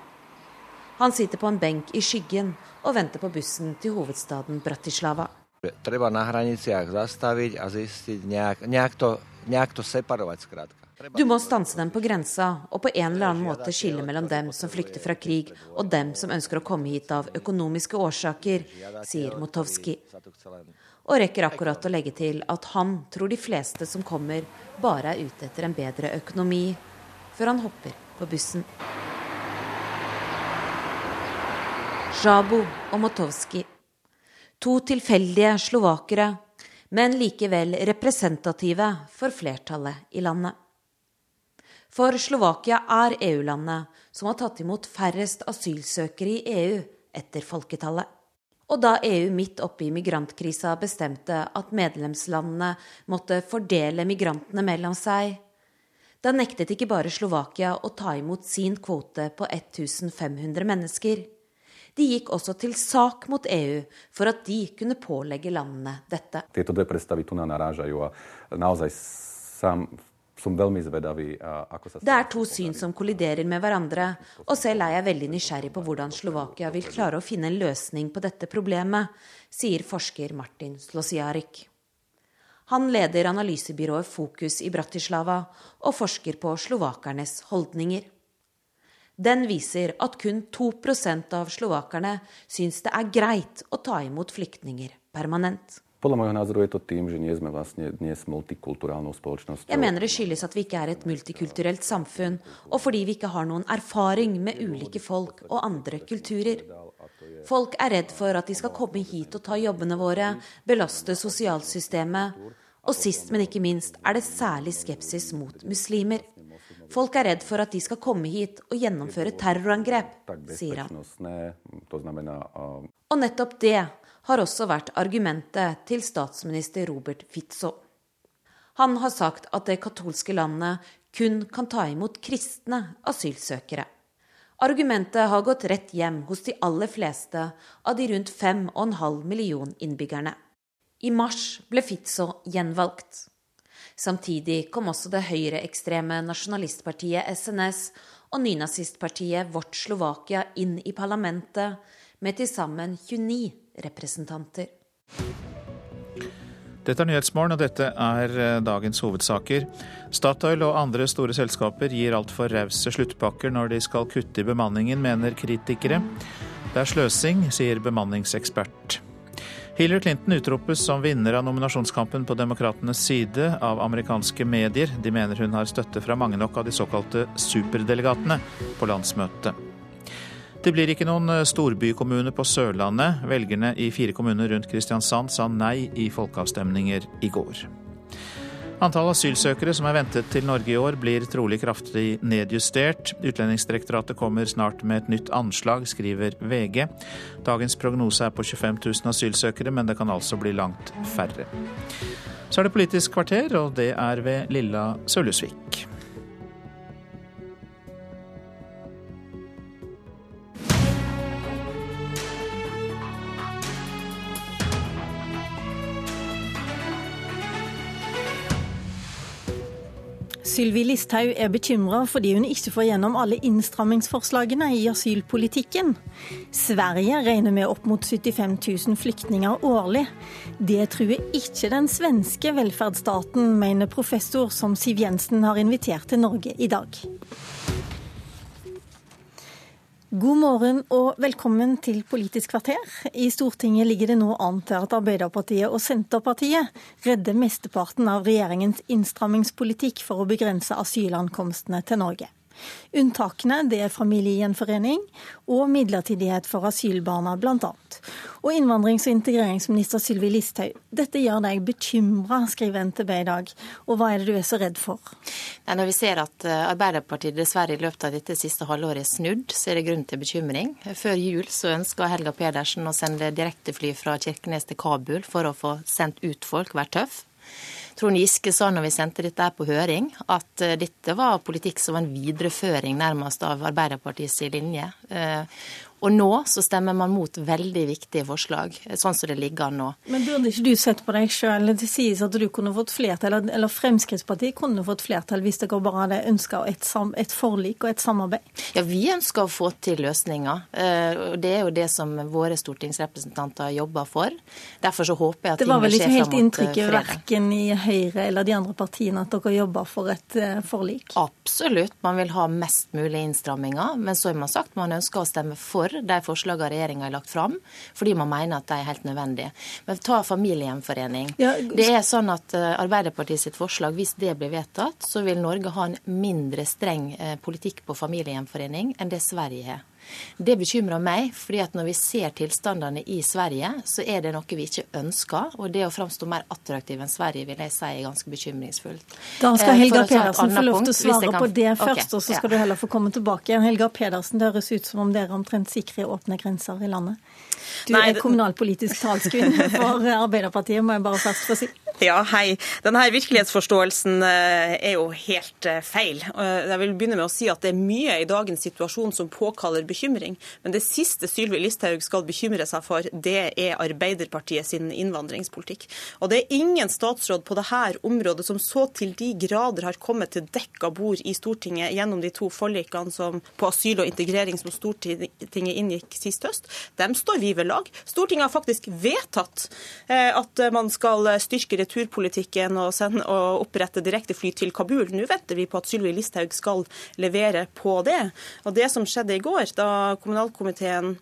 Han sitter på en benk i skyggen og venter på bussen til hovedstaden Bratislava. Treba na hraniciach zastaviť a zistiť nejak, nejak, to, nejak to separovať skrátka. Du må stanse dem på grensa og på en eller annen måte skille mellom dem som flykter fra krig, og dem som ønsker å komme hit av økonomiske årsaker, sier Motovski. Og rekker akkurat å legge til at han tror de fleste som kommer, bare er ute etter en bedre økonomi, før han hopper på bussen. Sjabo og Motovski. To tilfeldige slovakere, men likevel representative for flertallet i landet. For Slovakia er EU-landet som har tatt imot færrest asylsøkere i EU etter folketallet. Og da EU midt oppe i migrantkrisa bestemte at medlemslandene måtte fordele migrantene mellom seg, da nektet ikke bare Slovakia å ta imot sin kvote på 1500 mennesker. De gikk også til sak mot EU for at de kunne pålegge landene dette. Det er to syn som kolliderer med hverandre, og selv er jeg veldig nysgjerrig på hvordan Slovakia vil klare å finne en løsning på dette problemet, sier forsker Martin Slosiarik. Han leder analysebyrået Fokus i Bratislava og forsker på slovakernes holdninger. Den viser at kun 2% av slovakerne syns det er greit å ta imot flyktninger permanent. Podľa môjho názoru je to tým, že nie sme vlastne dnes multikulturálnou spoločnosťou. Jeg mener det skyldes at vi ikke er et multikulturelt samfunn, og fordi vi ikke har noen erfaring med ulike folk og andre kulturer. Folk er redd for at de skal komme hit og ta jobbene våre, belaste sosialsystemet. Og sist, men ikke minst, er det særlig skepsis mot muslimer. Folk er redd for at de skal komme hit og gjennomføre terrorangrep, sier han. Og nettopp det har også vært argumentet til statsminister Robert Fitzo. Han har sagt at det katolske landet kun kan ta imot kristne asylsøkere. Argumentet har gått rett hjem hos de aller fleste av de rundt 5,5 million innbyggerne. I mars ble Fitzo gjenvalgt. Samtidig kom også det høyreekstreme nasjonalistpartiet SNS og nynazistpartiet Vårt Slovakia inn i parlamentet med til sammen 29 representanter. Dette er Nyhetsmorgen, og dette er eh, dagens hovedsaker. Statoil og andre store selskaper gir altfor rause sluttpakker når de skal kutte i bemanningen, mener kritikere. Det er sløsing, sier bemanningsekspert. Hillary Clinton utropes som vinner av nominasjonskampen på demokratenes side av amerikanske medier. De mener hun har støtte fra mange nok av de såkalte superdelegatene på landsmøtet. Det blir ikke noen eh, storbykommune på Sørlandet. Velgerne i fire kommuner rundt Kristiansand sa nei i folkeavstemninger i går. Antall asylsøkere som er ventet til Norge i år, blir trolig kraftig nedjustert. Utlendingsdirektoratet kommer snart med et nytt anslag, skriver VG. Dagens prognose er på 25 000 asylsøkere, men det kan altså bli langt færre. Så er det Politisk kvarter, og det er ved Lilla Sølhusvik. Sylvi Listhaug er bekymra fordi hun ikke får gjennom alle innstrammingsforslagene i asylpolitikken. Sverige regner med opp mot 75 000 flyktninger årlig. Det truer ikke den svenske velferdsstaten, mener professor som Siv Jensen har invitert til Norge i dag. God morgen og velkommen til Politisk kvarter. I Stortinget ligger det nå an til at Arbeiderpartiet og Senterpartiet redder mesteparten av regjeringens innstrammingspolitikk for å begrense asylankomstene til Norge. Unntakene det er familiegjenforening og midlertidighet for asylbarna bl.a. Og innvandrings- og integreringsminister Sylvi Listhaug, dette gjør deg bekymra, skriver NTB i dag. Og hva er det du er så redd for? Nei, når vi ser at eh, Arbeiderpartiet dessverre i løpet av dette siste halvåret er snudd, så er det grunn til bekymring. Før jul så ønska Helga Pedersen å sende direktefly fra Kirkenes til Kabul for å få sendt ut folk, være tøff. Trond Giske sa når vi sendte dette på høring, at uh, dette var politikk som var en videreføring nærmest av Arbeiderpartiets linje. Og nå så stemmer man mot veldig viktige forslag, sånn som det ligger an nå. Men burde ikke du sett på deg sjøl? Det sies at du kunne fått flertall, eller Fremskrittspartiet kunne fått flertall hvis dere bare hadde ønska et, et, forlik og et samarbeid? Ja, vi ønsker å få til løsninger. Eh, og Det er jo det som våre stortingsrepresentanter jobber for. Derfor så håper jeg at ting vil skje fram mot fredag. Det var vel ikke helt eh, inntrykket verken i Høyre eller de andre partiene at dere jobber for et eh, forlik? Absolutt. Man vil ha mest mulig innstramminger. Men så har man sagt man ønsker å stemme for de forslagene regjeringa har lagt fram, fordi man mener at de er helt nødvendige. Men ta familiegjenforening. Ja. Det er sånn at eh, Arbeiderpartiet sitt forslag, hvis det blir vedtatt, så vil Norge ha en mindre streng eh, politikk på familiegjenforening enn det Sverige har. Det bekymrer meg, fordi at når vi ser tilstandene i Sverige, så er det noe vi ikke ønsker. Og det å framstå mer attraktiv enn Sverige vil jeg si er ganske bekymringsfullt. Da skal eh, Helga Pedersen få lov til å svare kan... på det først, okay, og så skal ja. du heller få komme tilbake. Helga Pedersen, det høres ut som om dere er omtrent sikre åpne grenser i landet. Du Nei, er kommunalpolitisk talskvinne for Arbeiderpartiet, må jeg bare først få si. Ja, hei. Denne virkelighetsforståelsen eh, er jo helt eh, feil. Jeg vil begynne med å si at det er mye i dagens situasjon som påkaller bekymring. Men det siste Sylvi Listhaug skal bekymre seg for, det er Arbeiderpartiet sin innvandringspolitikk. Og det er ingen statsråd på dette området som så til de grader har kommet til dekka bord i Stortinget gjennom de to forlikene som, på asyl og integrering som Stortinget inngikk sist høst. Dem står vi ved lag. Stortinget har faktisk vedtatt eh, at man skal styrke returpolitikken og, sende, og opprette direktefly til Kabul. Nå venter vi på at Sylvi Listhaug skal levere på det. Og Det som skjedde i går, da kommunalkomiteen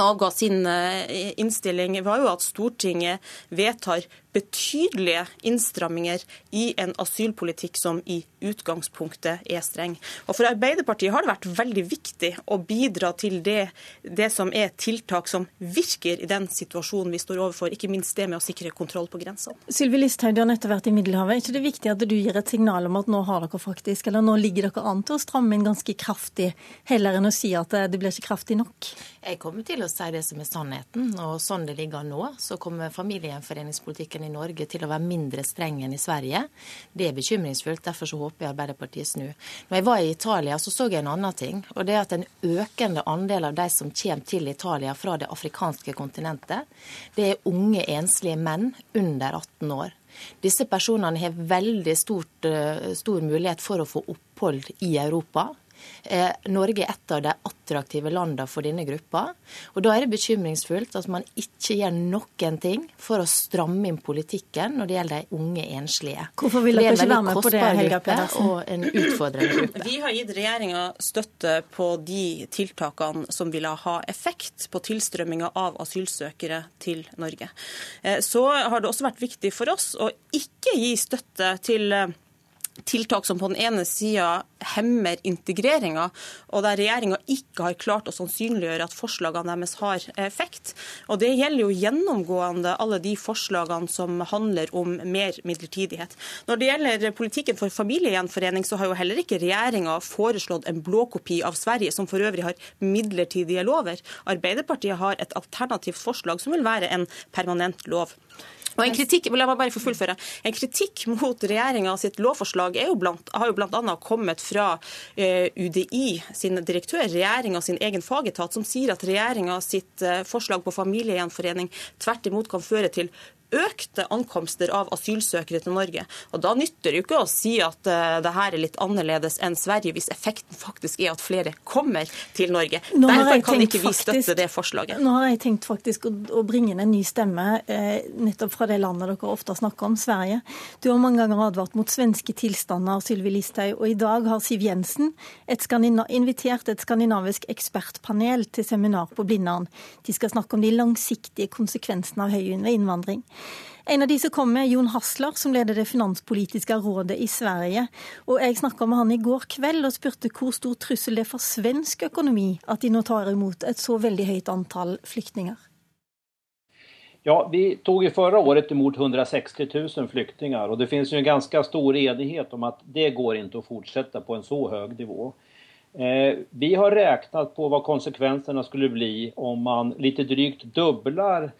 avga sin eh, innstilling, var jo at Stortinget vedtar betydelige innstramminger i en asylpolitikk som i utgangspunktet er streng. Og For Arbeiderpartiet har det vært veldig viktig å bidra til det, det som er tiltak som virker i den situasjonen vi står overfor, ikke minst det med å sikre kontroll på grensa. Sylvi Listhaug, du har nettopp vært i Middelhavet. Er ikke det viktig at du gir et signal om at nå har dere faktisk, eller nå ligger dere an til å stramme inn ganske kraftig, heller enn å si at det blir ikke kraftig nok? Jeg kommer til å si det som er sannheten, og sånn det ligger nå, så kommer familiegjenforeningspolitikken i Norge til å være mindre streng enn i Sverige. Det er bekymringsfullt. Derfor så håper jeg Arbeiderpartiet snur. Når jeg var i Italia, så så jeg en annen ting. Og det er at en økende andel av de som kommer til Italia fra det afrikanske kontinentet, det er unge enslige menn under 18 år. Disse personene har veldig stort, eh, stor mulighet for å få opphold i Europa. Eh, Norge er et av de attraktive landene for denne gruppa. Og Da er det bekymringsfullt at man ikke gjør noen ting for å stramme inn politikken når det gjelder de unge enslige. Hvorfor vil dere ikke være med på det, Helga Pedersen? Og en utfordrende gruppe. Vi har gitt regjeringa støtte på de tiltakene som ville ha effekt på tilstrømminga av asylsøkere til Norge. Eh, så har det også vært viktig for oss å ikke gi støtte til eh, tiltak som på den ene sida hemmer integreringa, og der regjeringa ikke har klart å sannsynliggjøre at forslagene deres har effekt. Og Det gjelder jo gjennomgående alle de forslagene som handler om mer midlertidighet. Når det gjelder politikken for familiegjenforening, så har jo heller ikke regjeringa foreslått en blåkopi av Sverige, som for øvrig har midlertidige lover. Arbeiderpartiet har et alternativt forslag som vil være en permanent lov. Og en kritikk, la meg bare få fullføre. En kritikk mot regjeringa sitt lovforslag jo blant, har jo bl.a. kommet fra eh, UDI sin direktør, regjeringa sin egen fagetat, som sier at regjeringa sitt eh, forslag på familiegjenforening tvert imot kan føre til økte ankomster av asylsøkere til Norge. Og Da nytter det jo ikke å si at uh, det her er litt annerledes enn Sverige, hvis effekten faktisk er at flere kommer til Norge. Nå Derfor kan ikke vi støtte det forslaget. Nå har jeg tenkt faktisk å, å bringe inn en ny stemme eh, nettopp fra det landet dere ofte snakker om, Sverige. Du har mange ganger advart mot svenske tilstander, Sylvi Listhaug, og i dag har Siv Jensen et invitert et skandinavisk ekspertpanel til seminar på Blindern. De skal snakke om de langsiktige konsekvensene av høy innvandring. En av de som kom med, Jon Hasler, som leder det finanspolitiske rådet i Sverige. Og jeg snakka med han i går kveld og spurte hvor stor trussel det er for svensk økonomi at de nå tar imot et så veldig høyt antall flyktninger. Ja, Vi tok i förra året imot 160 000 flyktingar og det finnes jo en ganske stor enighet om at det går ikke å fortsette på en så høy nivå. Eh, vi har räknat på hva konsekvensene skulle bli om man litt drygt dubblar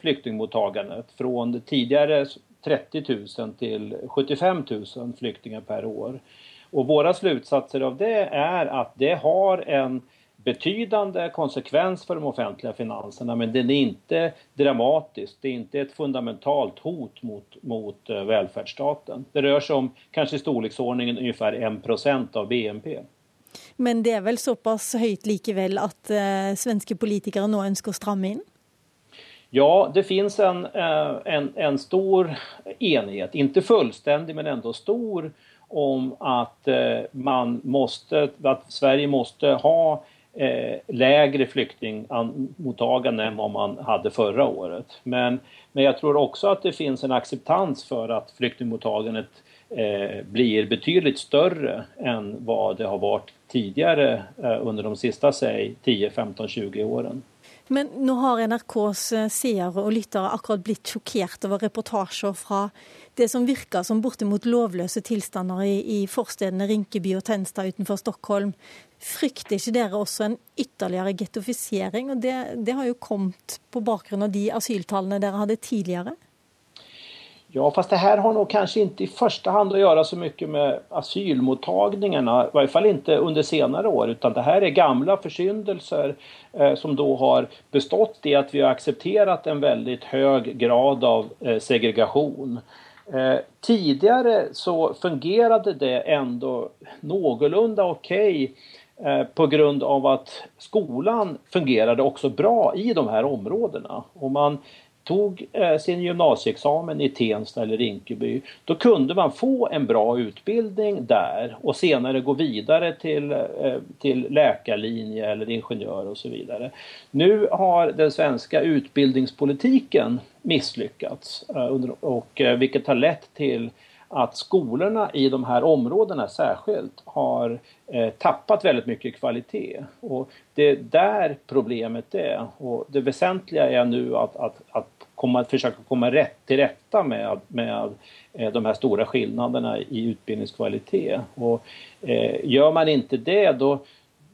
flyktingmottagandet från tidigare 30 000 till 75 000 flyktingar per år. Och våra slutsatser av det är att det har en betydande konsekvens för de offentliga finanserna men den är inte dramatisk. Det är inte ett fundamentalt hot mot, mot eh, välfärdsstaten. Det rör sig om kanske i storleksordningen ungefär 1% av BNP. Men det er vel såpass høyt likevel at eh, svenske politikere nå ønsker å stramme inn? Ja, det finns en, eh, en, en stor enighet, inte fullständig men ändå stor, om att eh, man måste, att Sverige måste ha eh, lägre flyktingmottagande än vad man hade förra året. Men, men jag tror också att det finns en acceptans för att flyktingmottagandet blir betydligt större än vad det har varit tidigare eh, under de sista, säg 10, 15, 20 åren. Men nå har NRKs eh, seere og lyttere akkurat blitt sjokkert over reportasjer fra det som virker som bortimot lovløse tilstander i, i forstedene Rinkeby og Tenstad utenfor Stockholm. Frykter ikke dere også en ytterligere gettofisering? Og det, det har jo kommet på bakgrunn av de asyltallene dere hadde tidligere? Ja, fast det här har nog kanske inte i första hand att göra så mycket med asylmottagningarna, i varje fall inte under senare år, utan det här är gamla försyndelser eh, som då har bestått i att vi har accepterat en väldigt hög grad av eh, segregation. Eh, tidigare så fungerade det ändå någorlunda okej okay, eh, på grund av att skolan fungerade också bra i de här områdena. Och man tog eh, sin gymnasieexamen i Tensta eller Rinkeby, då kunde man få en bra utbildning där och senare gå vidare till, eh, till läkarlinje eller ingenjör och så vidare. Nu har den svenska utbildningspolitiken misslyckats eh, och, vilket har lett till att skolorna i de här områdena särskilt har eh, tappat väldigt mycket kvalitet. Och det är där problemet är. Och det väsentliga är nu att, att, att komma, försöka komma rätt, till rätta med, med eh, de här stora skillnaderna i utbildningskvalitet. Och, eh, gör man inte det då,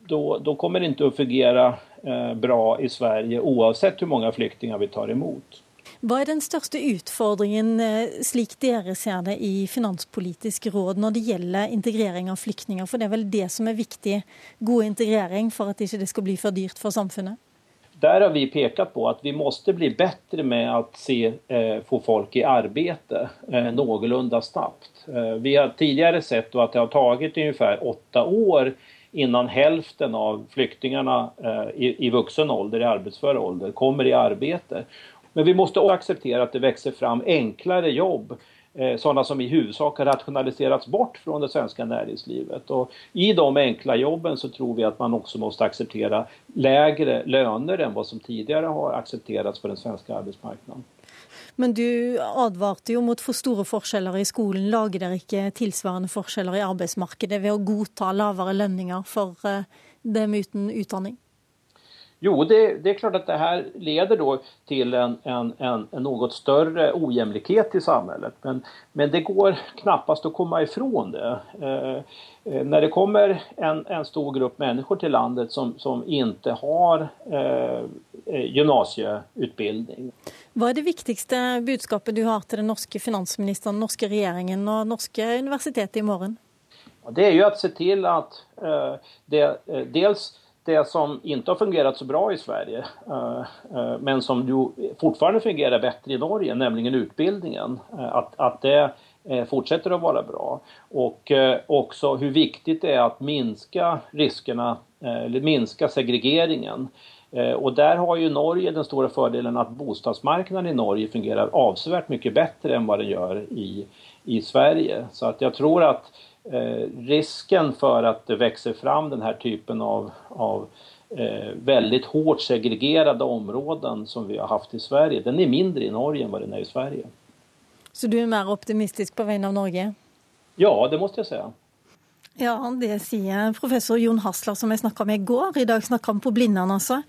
då, då kommer det inte att fungera eh, bra i Sverige oavsett hur många flyktingar vi tar emot. Hva er den største utfordringen, eh, slik dere ser det i Finanspolitisk råd, når det gjelder integrering av flyktninger? For det er vel det som er viktig, god integrering, for at ikke det skal bli for dyrt for samfunnet? Där har vi pekat på att vi måste bli bättre med se, eh, få folk i arbete eh, någorlunda snabbt. Eh, vi har tidigare sett att det har tagit ungefär åtta år innan hälften av flyktingarna eh, i, i vuxen ålder, i arbetsför ålder, kommer i arbete. Men vi måste också acceptera att det växer fram enklare jobb sådana som i huvudsak har rationaliserats bort från det svenska näringslivet. Och I de enkla jobben så tror vi att man också måste acceptera lägre löner än vad som tidigare har accepterats på den svenska arbetsmarknaden. Men du advarte jo mot for store forskjeller i skolen. Lager dere ikke tilsvarende forskjeller i arbeidsmarkedet ved å godta lavere lønninger for eh, dem uten utdanning? Jo, det, det, är klart att det här leder då till en, en, en, en något större ojämlikhet i samhället. Men, men det går knappast att komma ifrån det. Eh, eh, när det kommer en, en stor grupp människor till landet som, som inte har eh, gymnasieutbildning. Vad är det viktigaste budskapet du har till den norska finansministern, norska regeringen och norska universitetet imorgon? Det är ju att se till att eh, det, eh, dels det som inte har fungerat så bra i Sverige eh, eh, men som jo fortfarande fungerar bättre i Norge, nämligen utbildningen, at att, det fortsätter att vara bra. Och också hur viktigt det är att minska riskerna, eller minska segregeringen. Och där har ju Norge den stora fördelen att bostadsmarknaden i Norge fungerar avsevärt mycket bättre än vad den gör i, i Sverige. Så att jag tror att eh, risken för att det växer fram den här typen av, av eh, väldigt hårt segregerade områden som vi har haft i Sverige, den är mindre i Norge än vad den är i Sverige. Så du är mer optimistisk på vegne av Norge? Ja, det måste jag säga. Ja, det sier professor Jon Hasler, som jeg snakka med i går. I dag snakka han på Blindern, altså.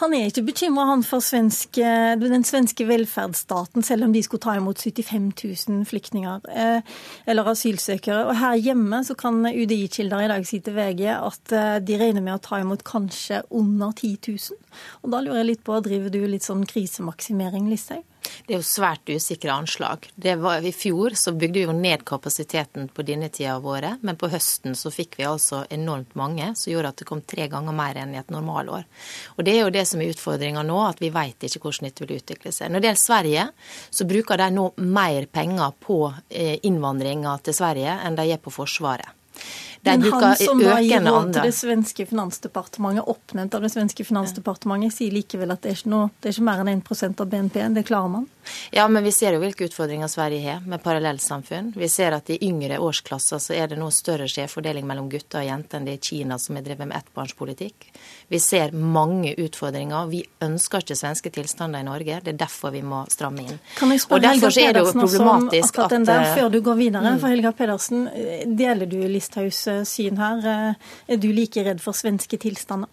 Han er ikke bekymra for svenske, den svenske velferdsstaten, selv om de skulle ta imot 75 000 flyktninger eh, eller asylsøkere. Og her hjemme så kan UDI-kilder i dag si til VG at eh, de regner med å ta imot kanskje under 10 000. Og da lurer jeg litt på, driver du litt sånn krisemaksimering, Listhaug? Det er jo svært usikre anslag. Var, I fjor så bygde vi jo ned kapasiteten på denne tida av året, men på høsten så fikk vi altså enormt mange, som gjorde at det kom tre ganger mer enn i et normalår. Og Det er jo det som er utfordringa nå, at vi vet ikke hvordan dette vil utvikle seg. Når det gjelder Sverige, så bruker de nå mer penger på eh, innvandringa til Sverige enn de gjør på Forsvaret. Men han som da gir råd til det svenske finansdepartementet, oppnevnt av det svenske finansdepartementet, sier likevel at det er ikke, noe, det er ikke mer enn 1% av BNP. Det klarer man? Ja, men vi ser jo hvilke utfordringer Sverige har med parallellsamfunn. Vi ser at i yngre årsklasser så er det nå større skjevfordeling mellom gutter og jenter enn det er i Kina, som har drevet med ettbarnspolitikk. Vi ser mange utfordringer. Vi ønsker ikke svenske tilstander i Norge. Det er derfor vi må stramme inn. Kan jeg spørre Helga Pedersen også om akkurat den der, før du går videre? Mm. For Helga Pedersen, deler du Listhaugs syn her. Er du like redd for svenske tilstander?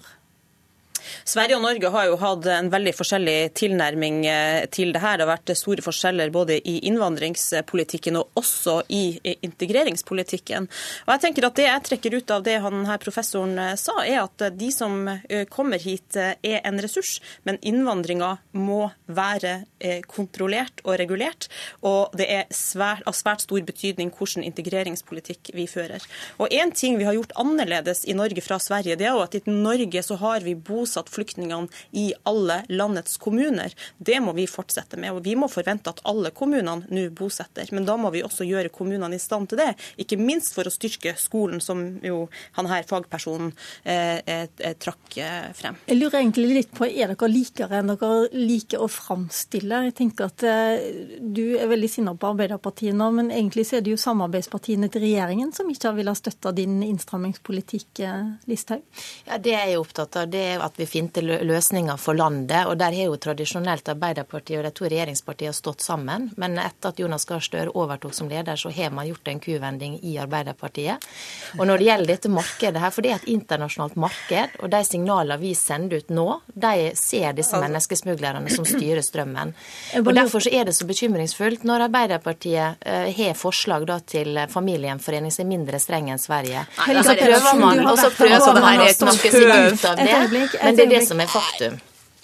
Sverige og Norge har jo hatt en veldig forskjellig tilnærming eh, til det her. Det har vært store forskjeller både i innvandringspolitikken og også i integreringspolitikken. Og jeg tenker at Det jeg trekker ut av det han her professoren eh, sa, er at de som eh, kommer hit er en ressurs, men innvandringa må være kontrollert og regulert. Og det er svært, av svært stor betydning hvilken integreringspolitikk vi fører. Og En ting vi har gjort annerledes i Norge fra Sverige, det er jo at i Norge så har vi bosatt flyktningene i alle landets kommuner. Det må vi fortsette med. og Vi må forvente at alle kommunene nå bosetter. Men da må vi også gjøre kommunene i stand til det. Ikke minst for å styrke skolen, som jo han her fagpersonen eh, eh, eh trakk eh, frem. Jeg lurer egentlig litt på, Er dere likere enn dere liker å framstille? Jeg tenker at eh, Du er veldig sinna på Arbeiderpartiet nå, men egentlig så er det jo samarbeidspartiene til regjeringen som ikke har villet støtte din innstrammingspolitikk, eh, Listhaug? Ja, Det jeg er opptatt av, det er at vi finne løsninger for landet. og Der har jo tradisjonelt Arbeiderpartiet og de to regjeringspartiene stått sammen. Men etter at Jonas Gahr Støre overtok som leder, så har man gjort en kuvending i Arbeiderpartiet. Og når det gjelder dette markedet her, for det er et internasjonalt marked, og de signalene vi sender ut nå, de ser disse menneskesmuglerne som styrer strømmen. Og Derfor så er det så bekymringsfullt når Arbeiderpartiet uh, har forslag da, til familiegjenforening som er mindre streng enn Sverige. Og så prøver man, og så prøver man å snakke seg ut av det. Men det er det som er faktum.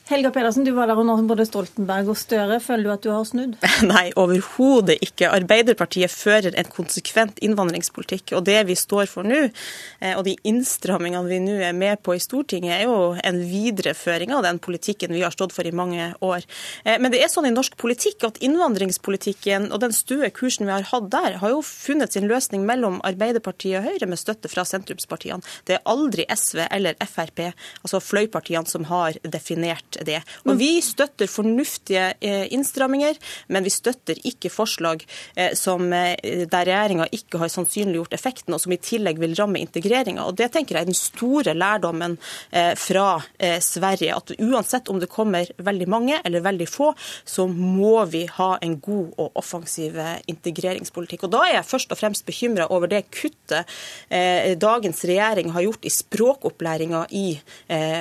Helga Pedersen, du var der under både Stoltenberg og Støre. Føler du at du har snudd? Nei, overhodet ikke. Arbeiderpartiet fører en konsekvent innvandringspolitikk. Og det vi står for nå, eh, og de innstrammingene vi nå er med på i Stortinget, er jo en videreføring av den politikken vi har stått for i mange år. Eh, men det er sånn i norsk politikk at innvandringspolitikken og den støe kursen vi har hatt der, har jo funnet sin løsning mellom Arbeiderpartiet og Høyre med støtte fra sentrumspartiene. Det er aldri SV eller Frp, altså fløypartiene, som har definert det. Og Vi støtter fornuftige eh, innstramminger, men vi støtter ikke forslag eh, som, eh, der regjeringa ikke har sannsynliggjort effekten, og som i tillegg vil ramme integreringa. Og Det tenker jeg er den store lærdommen fra Sverige. At uansett om det kommer veldig mange eller veldig få, så må vi ha en god og offensiv integreringspolitikk. Og Da er jeg først og fremst bekymra over det kuttet dagens regjering har gjort i språkopplæringa i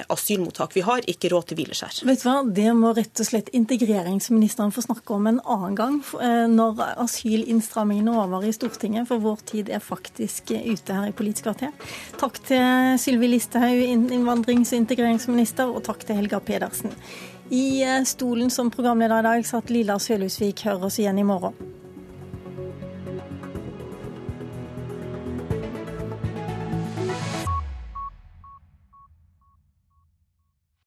asylmottak. Vi har ikke råd til hvileskjær her. Vet du hva, Det må rett og slett integreringsministeren få snakke om en annen gang, eh, når asylinnstrammingen er over i Stortinget. For vår tid er faktisk ute her i Politisk kvarter. Takk til Sylvi Listhaug, innvandrings- og integreringsminister, og takk til Helga Pedersen. I eh, stolen som programleder i dag satt Lilla Sølhusvik. Hør oss igjen i morgen.